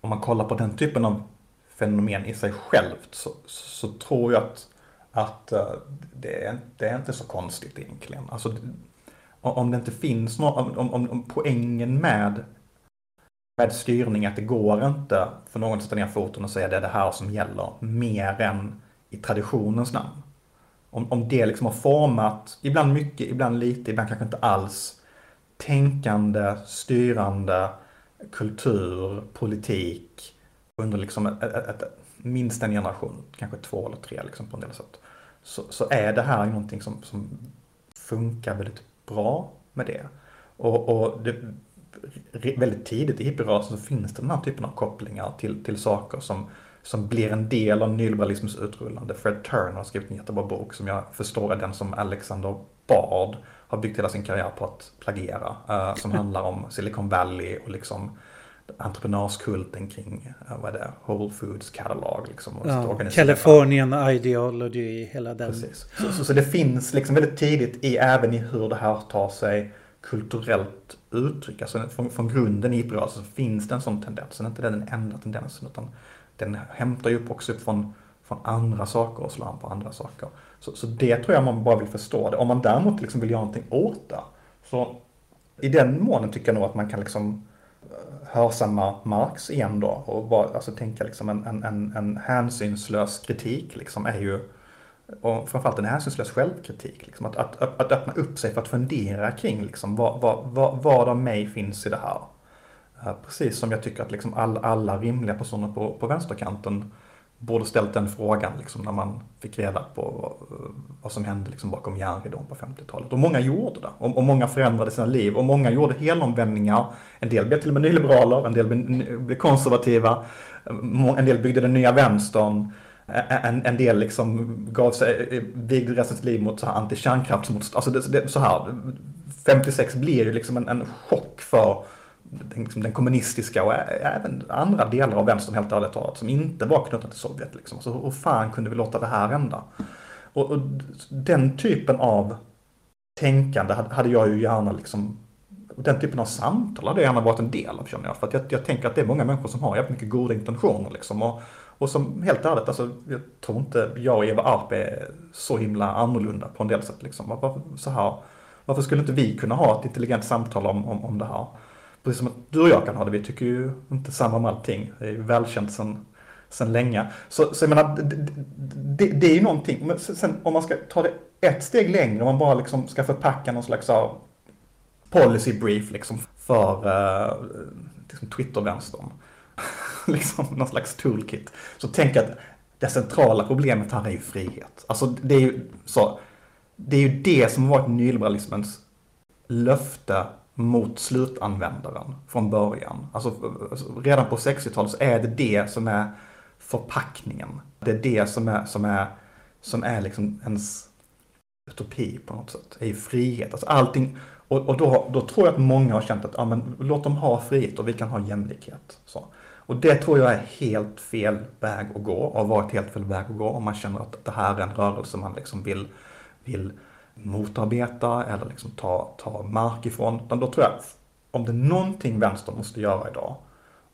om man kollar på den typen av fenomen i sig självt så, så tror jag att, att eh, det, är, det är inte så konstigt egentligen. Alltså, om det inte finns någon, om, om, om poängen med med styrning att det går inte för någon att sätta ner foten och säga det är det här som gäller mer än i traditionens namn. Om, om det liksom har format, ibland mycket, ibland lite, ibland kanske inte alls, tänkande, styrande, kultur, politik under liksom ett, ett, ett, minst en generation, kanske två eller tre liksom på en del sätt. Så, så är det här någonting som, som funkar väldigt bra med det. Och, och det, väldigt tidigt i hippierörelsen så finns det den här typen av kopplingar till, till saker som, som blir en del av nyliberalismens utrullande. Fred Turner har skrivit en jättebra bok som jag förstår är den som Alexander Bard har byggt hela sin karriär på att plagiera. Uh, som handlar om Silicon Valley och liksom entreprenörskulten kring, uh, vad är det, Whole Foods Catalog. Liksom, ja, Californian Ideology, hela den. Precis. Så, så, så, det finns liksom väldigt tidigt i, även i hur det här tar sig kulturellt uttryck. Alltså från, från grunden i hippierörelsen så finns det en sån tendens. Sen är inte det den enda tendensen utan den hämtar ju upp också upp från, från andra saker och slår an på andra saker. Så, så det tror jag man bara vill förstå. Det. Om man däremot liksom vill göra någonting åt det. Så i den månen tycker jag nog att man kan liksom eh, hörsamma Marx igen då och bara, alltså tänka liksom en, en, en, en hänsynslös kritik liksom är ju och framförallt en hänsynslös självkritik. Liksom, att, att, att, öppna upp sig för att fundera kring liksom, vad, vad, vad, vad av mig finns i det här. Precis som jag tycker att liksom all, alla rimliga personer på, på vänsterkanten borde ställt den frågan liksom, när man fick reda på vad, vad som hände liksom, bakom järnridån på 50-talet. Och många gjorde det. Och, och, många förändrade sina liv. Och många gjorde helomvändningar. En del blev till och med nyliberaler, en del blev konservativa. En del byggde den nya vänstern en, en del liksom gav sig, eh, vigde resten av sitt liv mot så här. Alltså det, det, så här, 56 blir ju liksom en, en chock för den, liksom den kommunistiska och även andra delar av vänstern helt ärligt talat som inte var knutna till Sovjet. Liksom. Så hur fan kunde vi låta det här hända? Och, och den typen av tänkande hade jag ju gärna liksom den typen av samtal hade jag gärna varit en del av känner jag. För att jag, jag tänker att det är många människor som har jävligt mycket goda intentioner liksom. Och, och som helt ärligt, alltså, jag tror inte jag och Eva Arp är så himla annorlunda på en del sätt. Liksom. Varför, så här, varför skulle inte vi kunna ha ett intelligent samtal om, om, om det här? Precis som att du och jag kan ha det, vi tycker ju inte samma om allting. Det är ju välkänt sedan, sen länge. Så, så jag menar, det, det, det är ju någonting. Men sen om man ska ta det ett steg längre, om man bara liksom ska förpacka någon slags policy brief liksom för uh, liksom Twitter-vänstern. liksom någon slags toolkit. Så tänk att det centrala problemet här är ju frihet. Alltså det är ju så. Det är ju det som har varit nyliberalismens löfte mot slutanvändaren från början. Alltså redan på 60-talet så är det det som är förpackningen. Det är det som är, som är, som är liksom ens utopi på något sätt. Det är ju frihet. Alltså allting, och, och då, då tror jag att många har känt att ja, men, låt dem ha frihet och vi kan ha jämlikhet. Så. Och det tror jag är helt fel väg att gå och har varit helt fel väg att gå om man känner att det här är en rörelse man liksom vill, vill motarbeta eller liksom ta, ta mark ifrån. Utan då tror jag, om det är någonting vänster måste göra idag,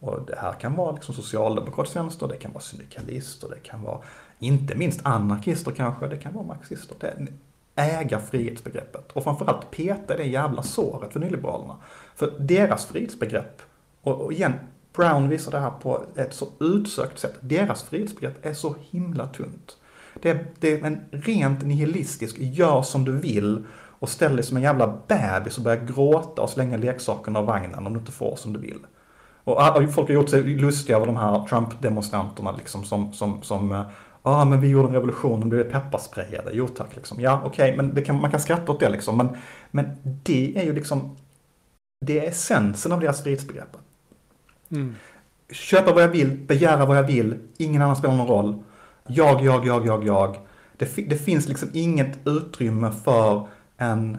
och det här kan vara liksom socialdemokratisk vänster, det kan vara syndikalister, det kan vara inte minst anarkister kanske, det kan vara marxister. Det äga frihetsbegreppet och framförallt peta det jävla såret för nyliberalerna. För deras frihetsbegrepp, och igen, Brown visar det här på ett så utsökt sätt, deras frihetsbegrepp är så himla tunt. Det är, det är en rent nihilistisk, gör som du vill och ställ dig som en jävla bebis och börja gråta och slänga leksakerna av vagnen om du inte får som du vill. Och folk har gjort sig lustiga över de här Trump-demonstranterna liksom som, som, som ja ah, men vi gjorde en revolution och blev pepparsprayade. Jo tack, liksom. Ja okej, okay, men kan, man kan skratta åt det liksom. Men, men det är ju liksom, det är essensen av deras frihetsbegrepp. Mm. Köpa vad jag vill, begära vad jag vill, ingen annan spelar någon roll. Jag, jag, jag, jag, jag. Det, det finns liksom inget utrymme för en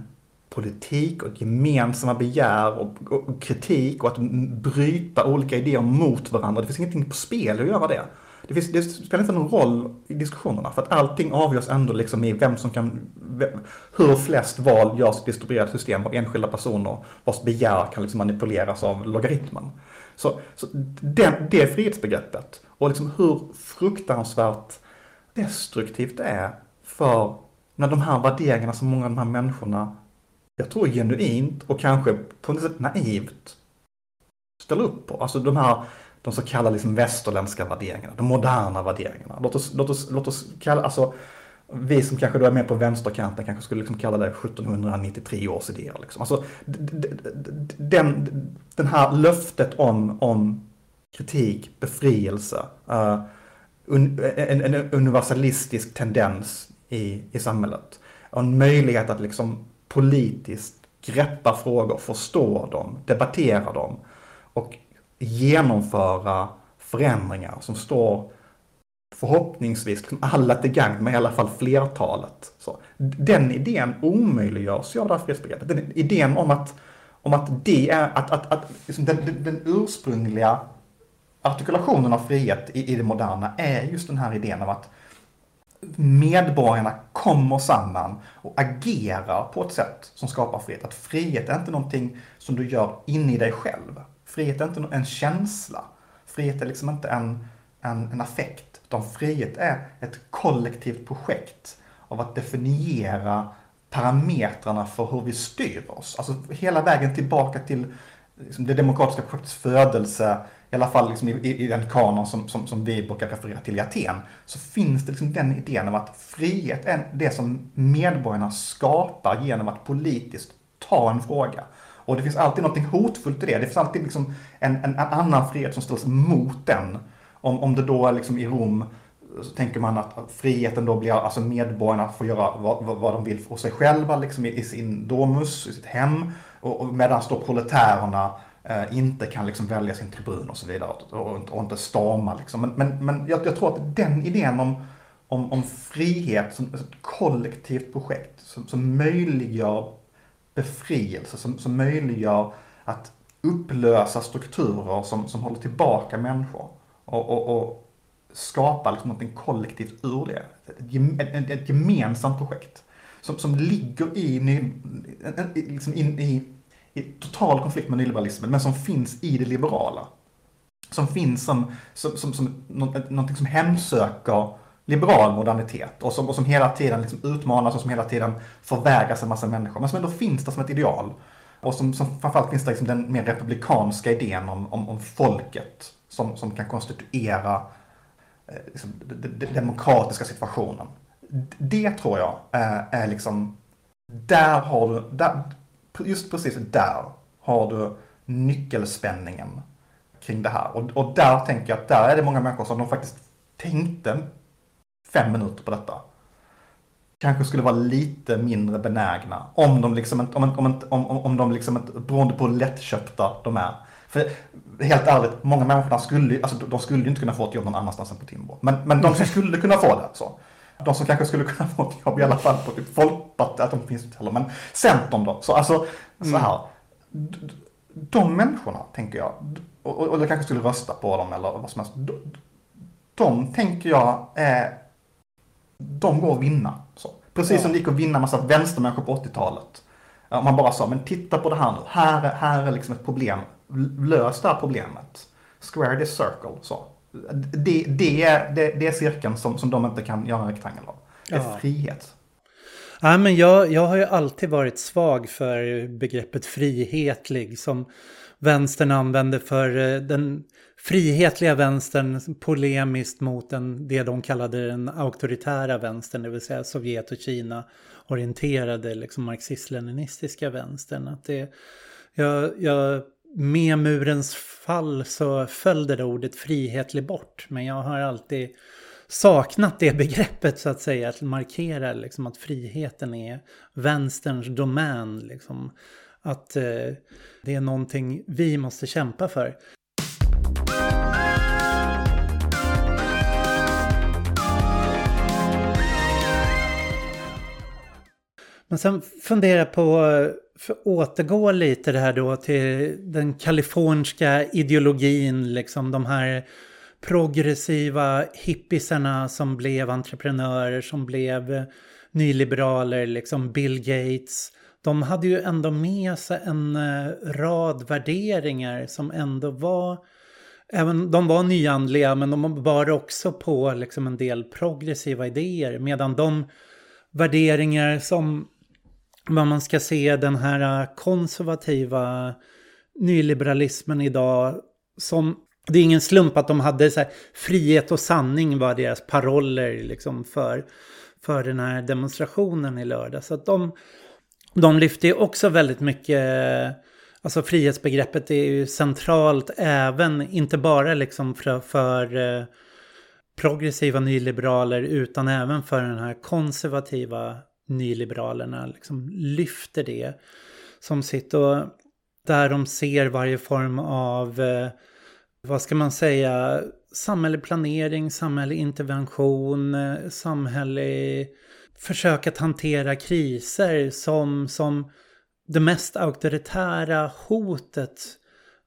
politik och gemensamma begär och, och, kritik och att bryta olika idéer mot varandra. Det finns ingenting på spel att göra det. Det, finns, det spelar inte någon roll i diskussionerna för att allting avgörs ändå liksom i vem som kan, vem, hur flest val görs i distribuerat system av enskilda personer vars begär kan liksom manipuleras av logaritmen. Så, så den, det frihetsbegreppet och liksom hur fruktansvärt destruktivt det är för när de här värderingarna som många av de här människorna, jag tror genuint och kanske på något sätt naivt ställer upp på. Alltså de här, de så kallade liksom västerländska värderingarna, de moderna värderingarna. Låt oss, låt oss, låt oss kalla, alltså vi som kanske då är med på vänsterkanten kanske skulle liksom kalla det 1793 års idéer. Liksom. Alltså, den, den här löftet om, om kritik, befrielse, uh, un, en, en, universalistisk tendens i, i samhället. Och en möjlighet att liksom politiskt greppa frågor, förstå dem, debattera dem och genomföra förändringar som står förhoppningsvis liksom alla till gagn, men i alla fall flertalet. Så, den idén omöjliggörs ju av det här frihetsbegreppet. Den idén om att, om att det är att, att, att liksom den, den, den, ursprungliga artikulationen av frihet i, i det moderna är just den här idén av att medborgarna kommer samman och agerar på ett sätt som skapar frihet. Att frihet är inte någonting som du gör inne i dig själv. Frihet är inte en känsla. Frihet är liksom inte en, en, en affekt. Utan frihet är ett kollektivt projekt av att definiera parametrarna för hur vi styr oss. Alltså hela vägen tillbaka till liksom, det demokratiska projektets födelse i alla fall liksom i, i, den kanon som, som, som, vi brukar referera till i Aten, så finns det liksom den idén om att frihet är det som medborgarna skapar genom att politiskt ta en fråga. Och det finns alltid något hotfullt i det. Det finns alltid liksom en, en, en annan frihet som ställs mot den. Om, om det då är liksom i Rom så tänker man att friheten då blir, alltså medborgarna får göra vad, vad de vill för sig själva liksom i, i sin domus, i sitt hem. Och, och medan då proletärerna Eh, inte kan liksom välja sin tribun och så vidare och, och, och inte storma. Liksom. Men, men, men jag, jag, tror att den idén om, om, om frihet som ett kollektivt projekt som, som möjliggör befrielse, som, som möjliggör att upplösa strukturer som, som håller tillbaka människor och, och, och skapa liksom något kollektivt ur det. Ett, ett, ett gemensamt projekt som, som ligger i, liksom in, i i total konflikt med nyliberalismen, men som finns i det liberala. Som finns som, som, som, som någonting som hemsöker liberal modernitet och som, och som hela tiden liksom utmanas och som hela tiden förvägras en massa människor, men som ändå finns där som ett ideal. Och som, som framförallt finns där liksom den mer republikanska idén om, om, om folket som, som kan konstituera eh, liksom, den demokratiska situationen. Det tror jag är, är liksom, där har du, där, just precis där har du nyckelspänningen kring det här. Och, och där tänker jag att där är det många människor som de faktiskt tänkte fem minuter på detta. Kanske skulle vara lite mindre benägna om de liksom inte, om, om, om, om de liksom inte, beroende på hur lättköpta de är. För helt ärligt, många människor skulle, alltså, de skulle ju inte kunna få ett jobb någon annanstans än på Timbro. Men, men de som skulle kunna få det, så. De som kanske skulle kunna få ett jobb i alla fall på typ Folkpartiet, att de finns inte heller, men Centern då. Så alltså, så mm. här. de människorna, tänker jag, och, och, och jag kanske skulle rösta på dem eller vad som helst. De, de tänker jag, eh, de går att vinna. Så. Precis ja. som det gick att vinna massa vänstermänniskor på 80-talet. Man bara sa, men titta på det här nu. Här, är, här är liksom ett problem. Lös det här problemet. Square this circle. Så. Det, det, är, det, det är cirkeln som, som de inte kan göra en rektangel av. Det är ja. frihet. Ja, men jag, jag har ju alltid varit svag för begreppet frihetlig som vänstern använder för eh, den frihetliga vänstern polemiskt mot den, det de kallade den auktoritära vänstern, det vill säga Sovjet och Kina orienterade liksom marxist-leninistiska vänstern. Att det, jag, jag, med murens fall så föll det ordet frihetlig bort, men jag har alltid saknat det begreppet så att säga, att markera liksom att friheten är vänsterns domän. Liksom. Att eh, det är någonting vi måste kämpa för. Men sen funderar jag på, eh, för återgå lite det här då till den kaliforniska ideologin, liksom de här progressiva hippisarna som blev entreprenörer, som blev nyliberaler, liksom Bill Gates. De hade ju ändå med sig en eh, rad värderingar som ändå var Även, de var nyandliga men de bar också på liksom en del progressiva idéer. Medan de värderingar som vad man ska se den här äh, konservativa nyliberalismen idag som det är ingen slump att de hade så här, frihet och sanning var deras paroller liksom för, för den här demonstrationen i lördag. Så att de, de lyfte ju också väldigt mycket, alltså frihetsbegreppet är ju centralt även, inte bara liksom för, för äh, progressiva nyliberaler utan även för den här konservativa nyliberalerna liksom lyfter det som sitt och där de ser varje form av, eh, vad ska man säga, samhällelig planering, samhällelig intervention, eh, samhällelig försök att hantera kriser som, som det mest auktoritära hotet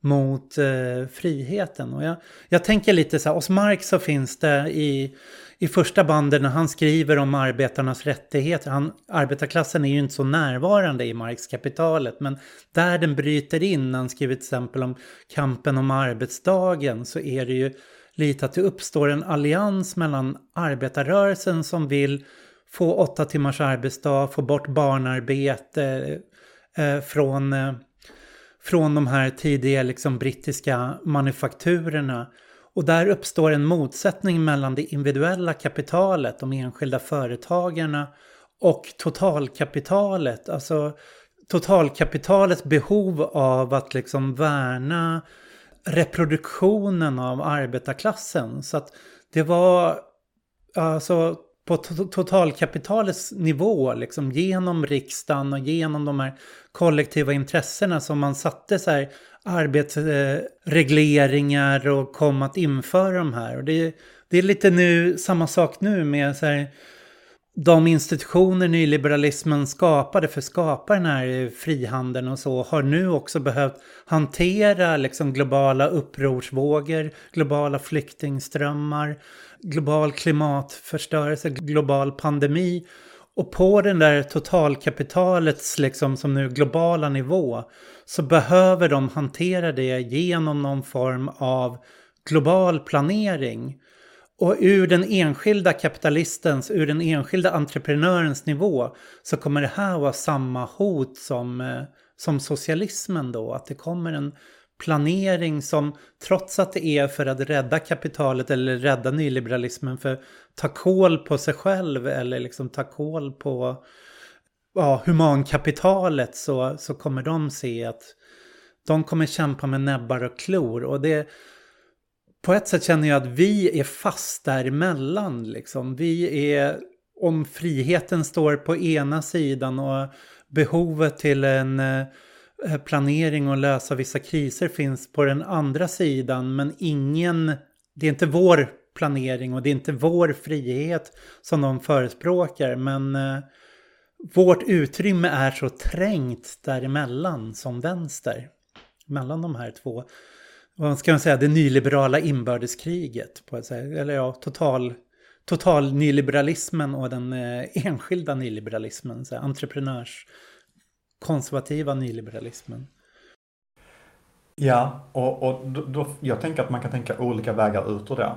mot eh, friheten. Och jag, jag tänker lite så här, hos Marx så finns det i i första banden när han skriver om arbetarnas rättigheter. Han, arbetarklassen är ju inte så närvarande i Marx-kapitalet men där den bryter in när han skriver till exempel om kampen om arbetsdagen så är det ju lite att det uppstår en allians mellan arbetarrörelsen som vill få åtta timmars arbetsdag, få bort barnarbete eh, från, eh, från de här tidiga liksom, brittiska manufakturerna och där uppstår en motsättning mellan det individuella kapitalet, de enskilda företagarna och totalkapitalet. Alltså totalkapitalets behov av att liksom värna reproduktionen av arbetarklassen. Så att det var alltså på totalkapitalets nivå, liksom genom riksdagen och genom de här kollektiva intressena som man satte så här arbetsregleringar eh, och kom att införa de här. Och det, det är lite nu samma sak nu med så här, de institutioner nyliberalismen skapade för att skapa den här frihandeln och så har nu också behövt hantera liksom globala upprorsvågor, globala flyktingströmmar, global klimatförstörelse, global pandemi. Och på den där totalkapitalets liksom som nu globala nivå så behöver de hantera det genom någon form av global planering. Och ur den enskilda kapitalistens, ur den enskilda entreprenörens nivå så kommer det här vara samma hot som, eh, som socialismen då. Att det kommer en planering som trots att det är för att rädda kapitalet eller rädda nyliberalismen för ta koll på sig själv eller liksom ta koll på ja, humankapitalet så, så kommer de se att de kommer kämpa med näbbar och klor. Och det, på ett sätt känner jag att vi är fast däremellan. Liksom. Vi är, om friheten står på ena sidan och behovet till en eh, Eh, planering och lösa vissa kriser finns på den andra sidan. Men ingen, det är inte vår planering och det är inte vår frihet som de förespråkar. Men eh, vårt utrymme är så trängt däremellan som vänster. mellan de här två. Vad ska man säga, det nyliberala inbördeskriget. På ett sätt. Eller ja, total, total nyliberalismen och den eh, enskilda nyliberalismen. Så här, entreprenörs konservativa nyliberalismen. Ja, och, och då, då, jag tänker att man kan tänka olika vägar ut ur det.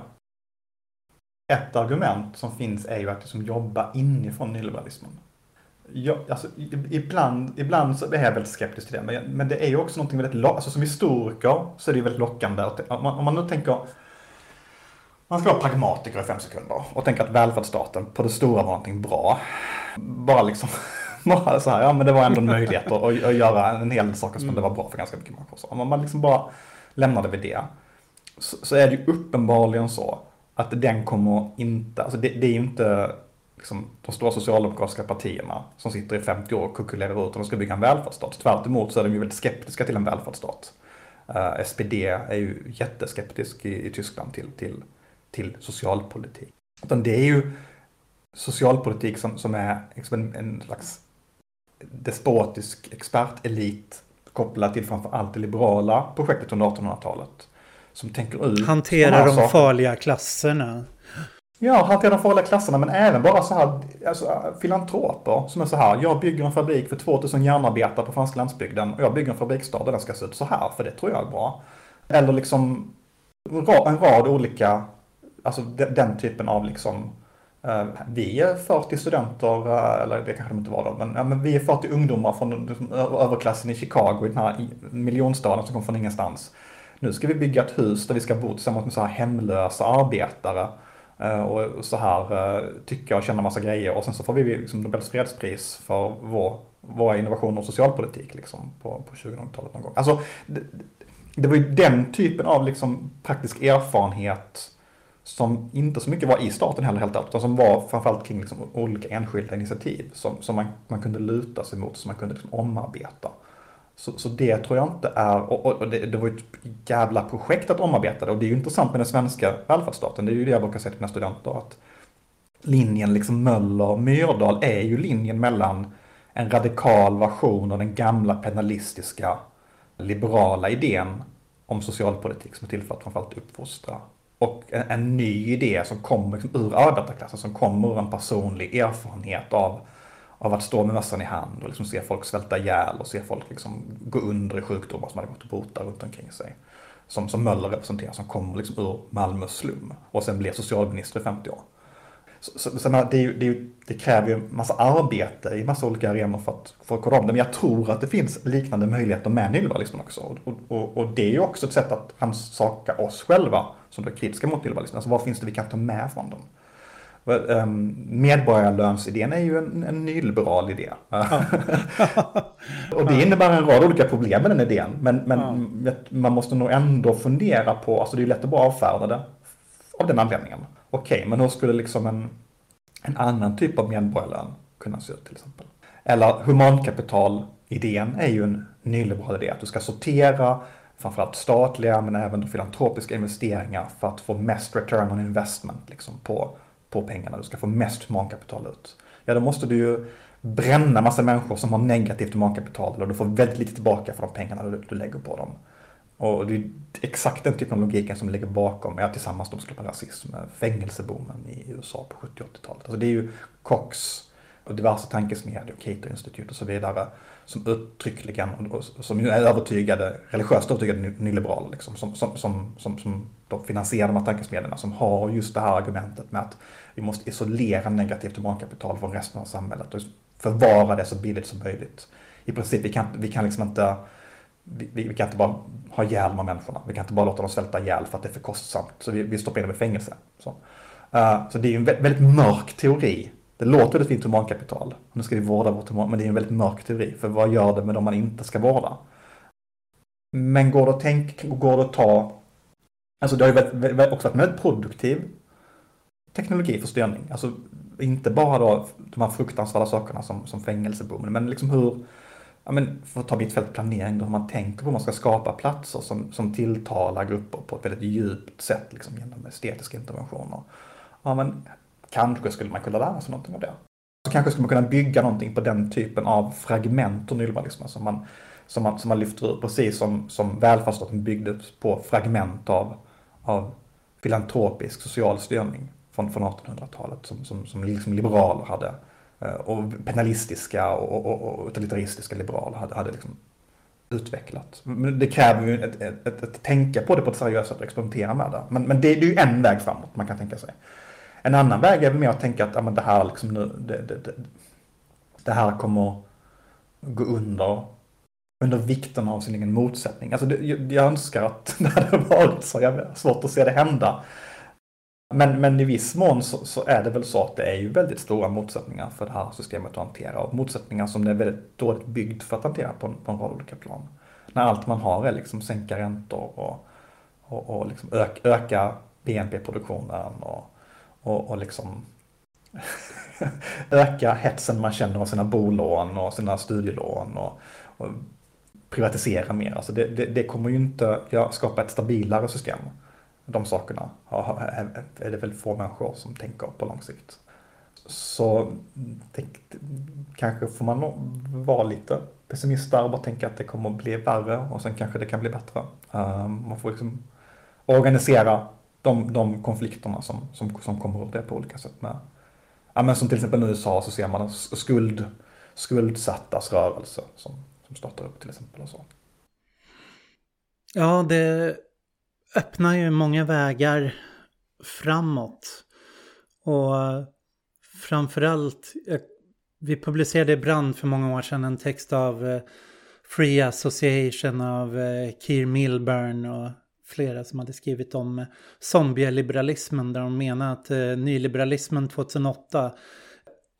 Ett argument som finns är ju att liksom jobba inifrån nyliberalismen. Jag, alltså, ibland, ibland så är jag väldigt skeptisk till det, men, men det är ju också någonting väldigt, alltså som historiker så är det ju väldigt lockande. Om man, om man nu tänker, man ska vara pragmatiker i fem sekunder och tänka att välfärdsstaten på det stora var någonting bra. Bara liksom bara så här, ja men det var ändå en möjlighet att, att, att göra en hel del saker som mm. det var bra för ganska mycket människor. Så om man liksom bara lämnade vid det, så, så, är det ju uppenbarligen så att den kommer inte, alltså det, det är ju inte liksom, de stora socialdemokratiska partierna som sitter i 50 år och kuckelerar ut om de ska bygga en välfärdsstat. Tvärt emot så är de ju väldigt skeptiska till en välfärdsstat. Eh, uh, SPD är ju jätteskeptisk i, i Tyskland till, till, till socialpolitik. Utan det är ju socialpolitik som, som är liksom en, en slags despotisk expertelit kopplat till framför allt det liberala projektet under 1800-talet. Som tänker ut... Hantera de saker. farliga klasserna. Ja, hantera de farliga klasserna men även bara så här, alltså, filantroper som är så här, jag bygger en fabrik för 2000 järnarbetare på franska landsbygden och jag bygger en fabriksstad och den ska se ut så här för det tror jag är bra. Eller liksom en rad olika, alltså den, typen av liksom Eh, vi är 40 studenter, eh, eller det kanske de inte var då, men, ja, men vi är 40 ungdomar från liksom, överklassen i Chicago, i den här miljonstaden som kom från ingenstans. Nu ska vi bygga ett hus där vi ska bo tillsammans med så här hemlösa arbetare eh, och så här tycka och känna massa grejer och sen så får vi liksom Nobels fredspris för vår, våra innovationer och socialpolitik liksom på, på 2000-talet någon gång. Alltså, det, det var ju den typen av liksom praktisk erfarenhet som inte så mycket var i staten heller helt utan som var framförallt kring liksom olika enskilda initiativ som, som man, man kunde luta sig mot, som man kunde liksom omarbeta. Så, så det tror jag inte är, och, och det, det, var ju ett jävla projekt att omarbeta det och det är ju intressant med den svenska välfärdsstaten, det är ju det jag brukar säga till mina studenter att linjen liksom Möller-Myrdal är ju linjen mellan en radikal version av den gamla penalistiska liberala idén om socialpolitik som är till för att framförallt uppfostra och en, en, ny idé som kommer liksom ur arbetarklassen, som kommer ur en personlig erfarenhet av, av att stå med mössan i hand och liksom se folk svälta ihjäl och se folk liksom gå under i sjukdomar som hade gått att bota runt omkring sig. Som, som Möller representerar, som kommer liksom ur Malmös slum och sen blir socialminister i 50 år. Så, så, så det, det, det, kräver ju massa arbete i massa olika arenor för att, för att kolla om det. Men jag tror att det finns liknande möjligheter med nyliberalismen också. Och, och, och, det är ju också ett sätt att rannsaka oss själva som är kritiska mot nyliberalismen. Alltså vad finns det vi kan ta med från dem? Um, medborgarlönsidén är ju en, en nyliberal idé. Ja. och det innebär en rad olika problem med den idén. Men, men ja. man måste nog ändå fundera på, alltså det är lätt att bara avfärda det av den anledningen. Okej, okay, men hur skulle liksom en, en annan typ av medborgarlön kunna se ut till exempel? Eller humankapitalidén är ju en nyliberal idé, att du ska sortera framförallt statliga men även filantropiska investeringar för att få mest return on investment liksom, på, på pengarna. Du ska få mest humankapital ut. Ja, då måste du ju bränna massa människor som har negativt humankapital och du får väldigt lite tillbaka för de pengarna du, du lägger på dem. Och det är exakt den typen av logiken som ligger bakom, ja, tillsammans med rasism, fängelseboomen i USA på 70 80-talet. Alltså det är ju Cox och diverse tankesmedjor, Cato Institute och så vidare, som uttryckligen, och, som är övertygade, religiöst övertygade nyliberaler, liksom, som, som, som, som, som de finansierar de här tankesmedjorna, som har just det här argumentet med att vi måste isolera negativt humankapital från resten av samhället och förvara det så billigt som möjligt. I princip, vi kan, vi kan liksom inte vi, vi, kan inte bara ha ihjäl de människorna. Vi kan inte bara låta dem svälta ihjäl för att det är för kostsamt. Så vi, vi stoppar in dem i fängelse. Så, uh, så det är ju en väldigt mörk teori det låter väldigt fint humankapital. Nu ska vi vårda vårt human, men det är en väldigt mörk teori. För vad gör det med de man inte ska vårda? Men går det att tänka, går det att ta, alltså det har ju också varit en väldigt produktiv teknologi för styrning. Alltså inte bara då de här fruktansvärda sakerna som, som fängelseboomen, men liksom hur, ja men för att ta mitt fält planering, då hur man tänker på hur man ska skapa platser som, som tilltalar grupper på ett väldigt djupt sätt, liksom genom estetiska interventioner. Ja men Kanske skulle man kunna lära sig någonting av det. Så kanske skulle man kunna bygga någonting på den typen av fragment ur nyliberalismen som man, som man, som man lyfter ur. precis som, som välfärdsstaten byggdes på fragment av, av filantropisk social styrning från, från 1800-talet som, som, som liksom liberaler hade eh, och penalistiska och, och, och utilitaristiska liberaler hade, hade liksom utvecklat. Men det kräver ju ett, ett, ett, ett, tänka på det på ett seriöst sätt och experimentera med det. Men, men det, det är ju en väg framåt man kan tänka sig. En annan väg är väl mer att tänka att ja, men det här liksom nu, det, det, det, det här kommer gå under under vikten av sin egen motsättning. Alltså det, jag önskar att det hade varit så, jag har svårt att se det hända. Men, men i viss mån så, så, är det väl så att det är ju väldigt stora motsättningar för det här systemet att hantera. Och motsättningar som det är väldigt dåligt byggt för att hantera på, på en rad olika plan. När allt man har är liksom sänka räntor och, och, och liksom ök, öka BNP-produktionen och, och, och liksom öka hetsen man känner av sina bolån och sina studielån och, och privatisera mer. Alltså det, det, det kommer ju inte skapa ett stabilare system de sakerna är det väl få människor som tänker på lång sikt. Så tänk, kanske får man vara lite pessimist där och bara tänka att det kommer att bli värre och sen kanske det kan bli bättre. Um, man får liksom organisera de, de konflikterna som, som, som kommer ur det på olika sätt. Med. Ja, men som till exempel i USA så ser man skuld, skuldsattas rörelse som, som startar upp till exempel. Och så. Ja, det öppnar ju många vägar framåt. Och framförallt, vi publicerade i Brand för många år sedan en text av eh, Free Association av eh, Keir Milburn och flera som hade skrivit om zombieliberalismen där de menar att eh, nyliberalismen 2008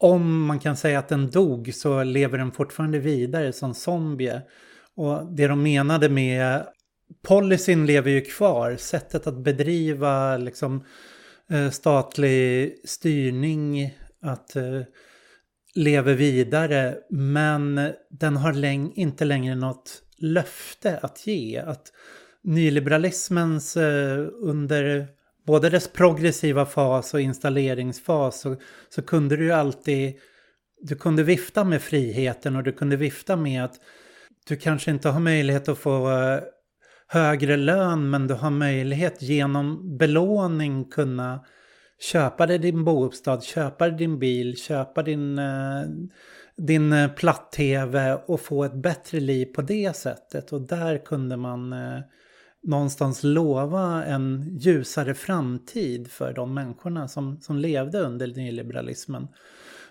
om man kan säga att den dog så lever den fortfarande vidare som zombie. Och det de menade med policyn lever ju kvar. Sättet att bedriva liksom, eh, statlig styrning att eh, uh, lever vidare. Men den har läng inte längre något löfte att ge. Att nyliberalismens eh, under både dess progressiva fas och installeringsfas så, så kunde du ju alltid du kunde vifta med friheten och du kunde vifta med att du kanske inte har möjlighet att få eh, högre lön men du har möjlighet genom belåning kunna köpa dig din bostad, köpa dig din bil, köpa din, eh, din platt-tv och få ett bättre liv på det sättet. Och där kunde man eh, någonstans lova en ljusare framtid för de människorna som, som levde under nyliberalismen.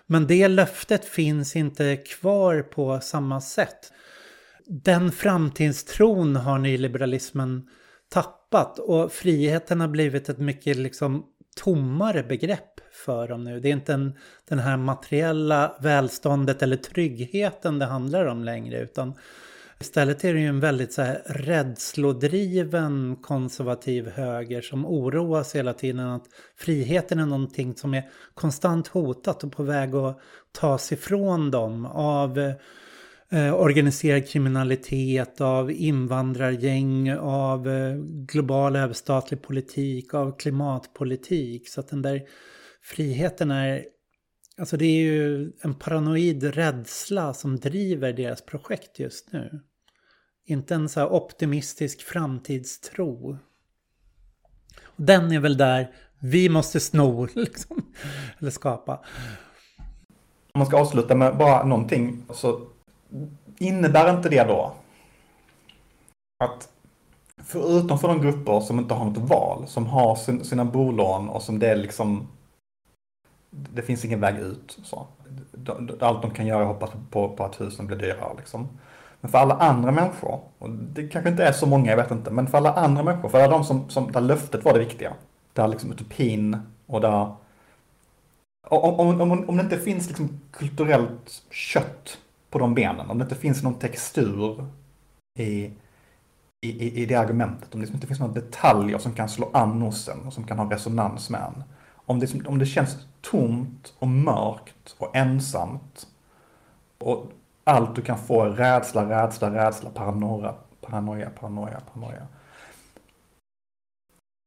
Men det löftet finns inte kvar på samma sätt den framtidstron har nyliberalismen tappat och friheten har blivit ett mycket liksom tommare begrepp för dem nu. Det är inte en, den här materiella välståndet eller tryggheten det handlar om längre utan istället är det ju en väldigt så här rädslodriven konservativ höger som oroas hela tiden att friheten är någonting som är konstant hotat och på väg att tas ifrån dem av eh, organiserad kriminalitet, av invandrargäng, av eh, global överstatlig politik, av klimatpolitik. Så att den där friheten är, alltså det är ju en paranoid rädsla som driver deras projekt just nu. Inte en så här optimistisk framtidstro. Den är väl där vi måste sno, liksom, eller skapa. Om man ska avsluta med bara någonting så Innebär inte det då att förutom för de grupper som inte har något val, som har sin, sina bolån och som det är liksom det finns ingen väg ut. Så. Allt de kan göra är hoppas på, på att husen blir dyrare. Liksom. Men för alla andra människor, och det kanske inte är så många, jag vet inte, men för alla andra människor, för alla de som, som där löftet var det viktiga, där liksom utopin och där... Om, om, om, om det inte finns liksom kulturellt kött på de benen. Om det inte finns någon textur i, i, i det argumentet. Om det liksom inte finns några detaljer som kan slå an hos en och som kan ha resonans med en. Om det, liksom, om det känns tomt och mörkt och ensamt. Och allt du kan få är rädsla, rädsla, rädsla, paranoia, paranoia, paranoia, paranoia.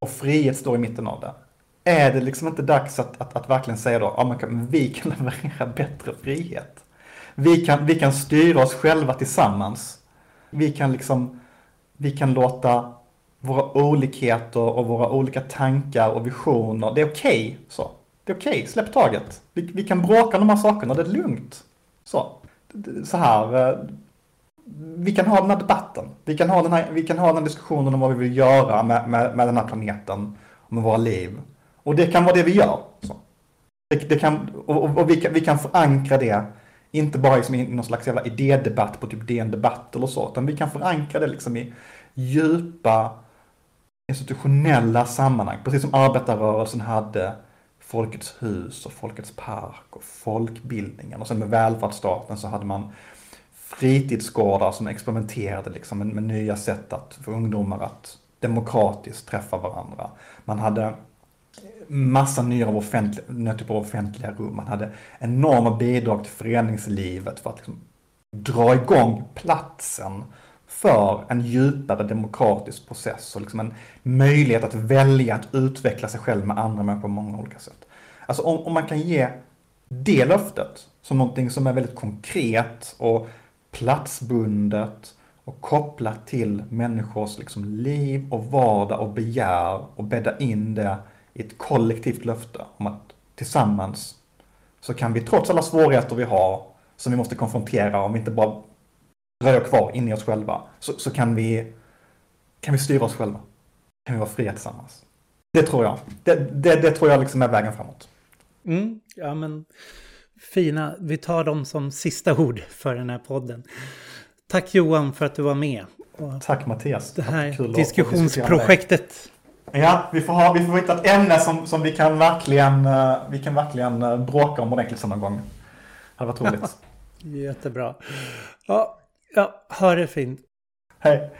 Och frihet står i mitten av det. Är det liksom inte dags att, att, att verkligen säga då, ja men vi kan leverera bättre frihet? Vi kan, vi kan styra oss själva tillsammans Vi kan liksom, vi kan låta våra olikheter och våra olika tankar och visioner, det är okej okay, så. Det är okej, okay, släpp taget. Vi, vi, kan bråka om de här sakerna, det är lugnt. Så, så här, eh, vi kan ha den här debatten. Vi kan ha den här, vi kan ha den här diskussionen om vad vi vill göra med, med, med den här planeten och med våra liv. Och det kan vara det vi gör. Så. Det, det kan, och, och vi, kan, vi kan förankra det, inte bara liksom i någon slags jävla idédebatt på typ DN Debatt eller så, utan vi kan förankra det liksom i djupa institutionella sammanhang, precis som arbetarrörelsen hade Folkets hus och Folkets park och folkbildningen och sen med välfärdsstaten så hade man fritidsgårdar som experimenterade liksom med, med nya sätt att få ungdomar att demokratiskt träffa varandra. Man hade massa nya nya typer av offentliga rum. Man hade enorma bidrag till föreningslivet för att liksom dra igång platsen för en djupare demokratisk process och liksom en möjlighet att välja att utveckla sig själv med andra människor på många olika sätt. Alltså om, om man kan ge det löftet som någonting som är väldigt konkret och platsbundet och kopplat till människors liksom liv och vardag och begär och bädda in det i ett kollektivt löfte om att tillsammans så kan vi trots alla svårigheter vi har som vi måste konfrontera om vi inte bara dröjer kvar inne i oss själva så, så kan, vi, kan vi styra oss själva. Kan vi vara fria tillsammans. Det tror jag. Det, det, det tror jag liksom är vägen framåt. Mm, ja men fina. Vi tar dem som sista ord för den här podden. Tack Johan för att du var med. Och Tack Mattias. Det här diskussionsprojektet. Ja, vi får, ha, vi får hitta ett ämne som, som vi kan verkligen, uh, vi kan verkligen uh, bråka om ordentligt någon gång. Det hade varit roligt. Jättebra. Ja, ja, ha det fint. Hej.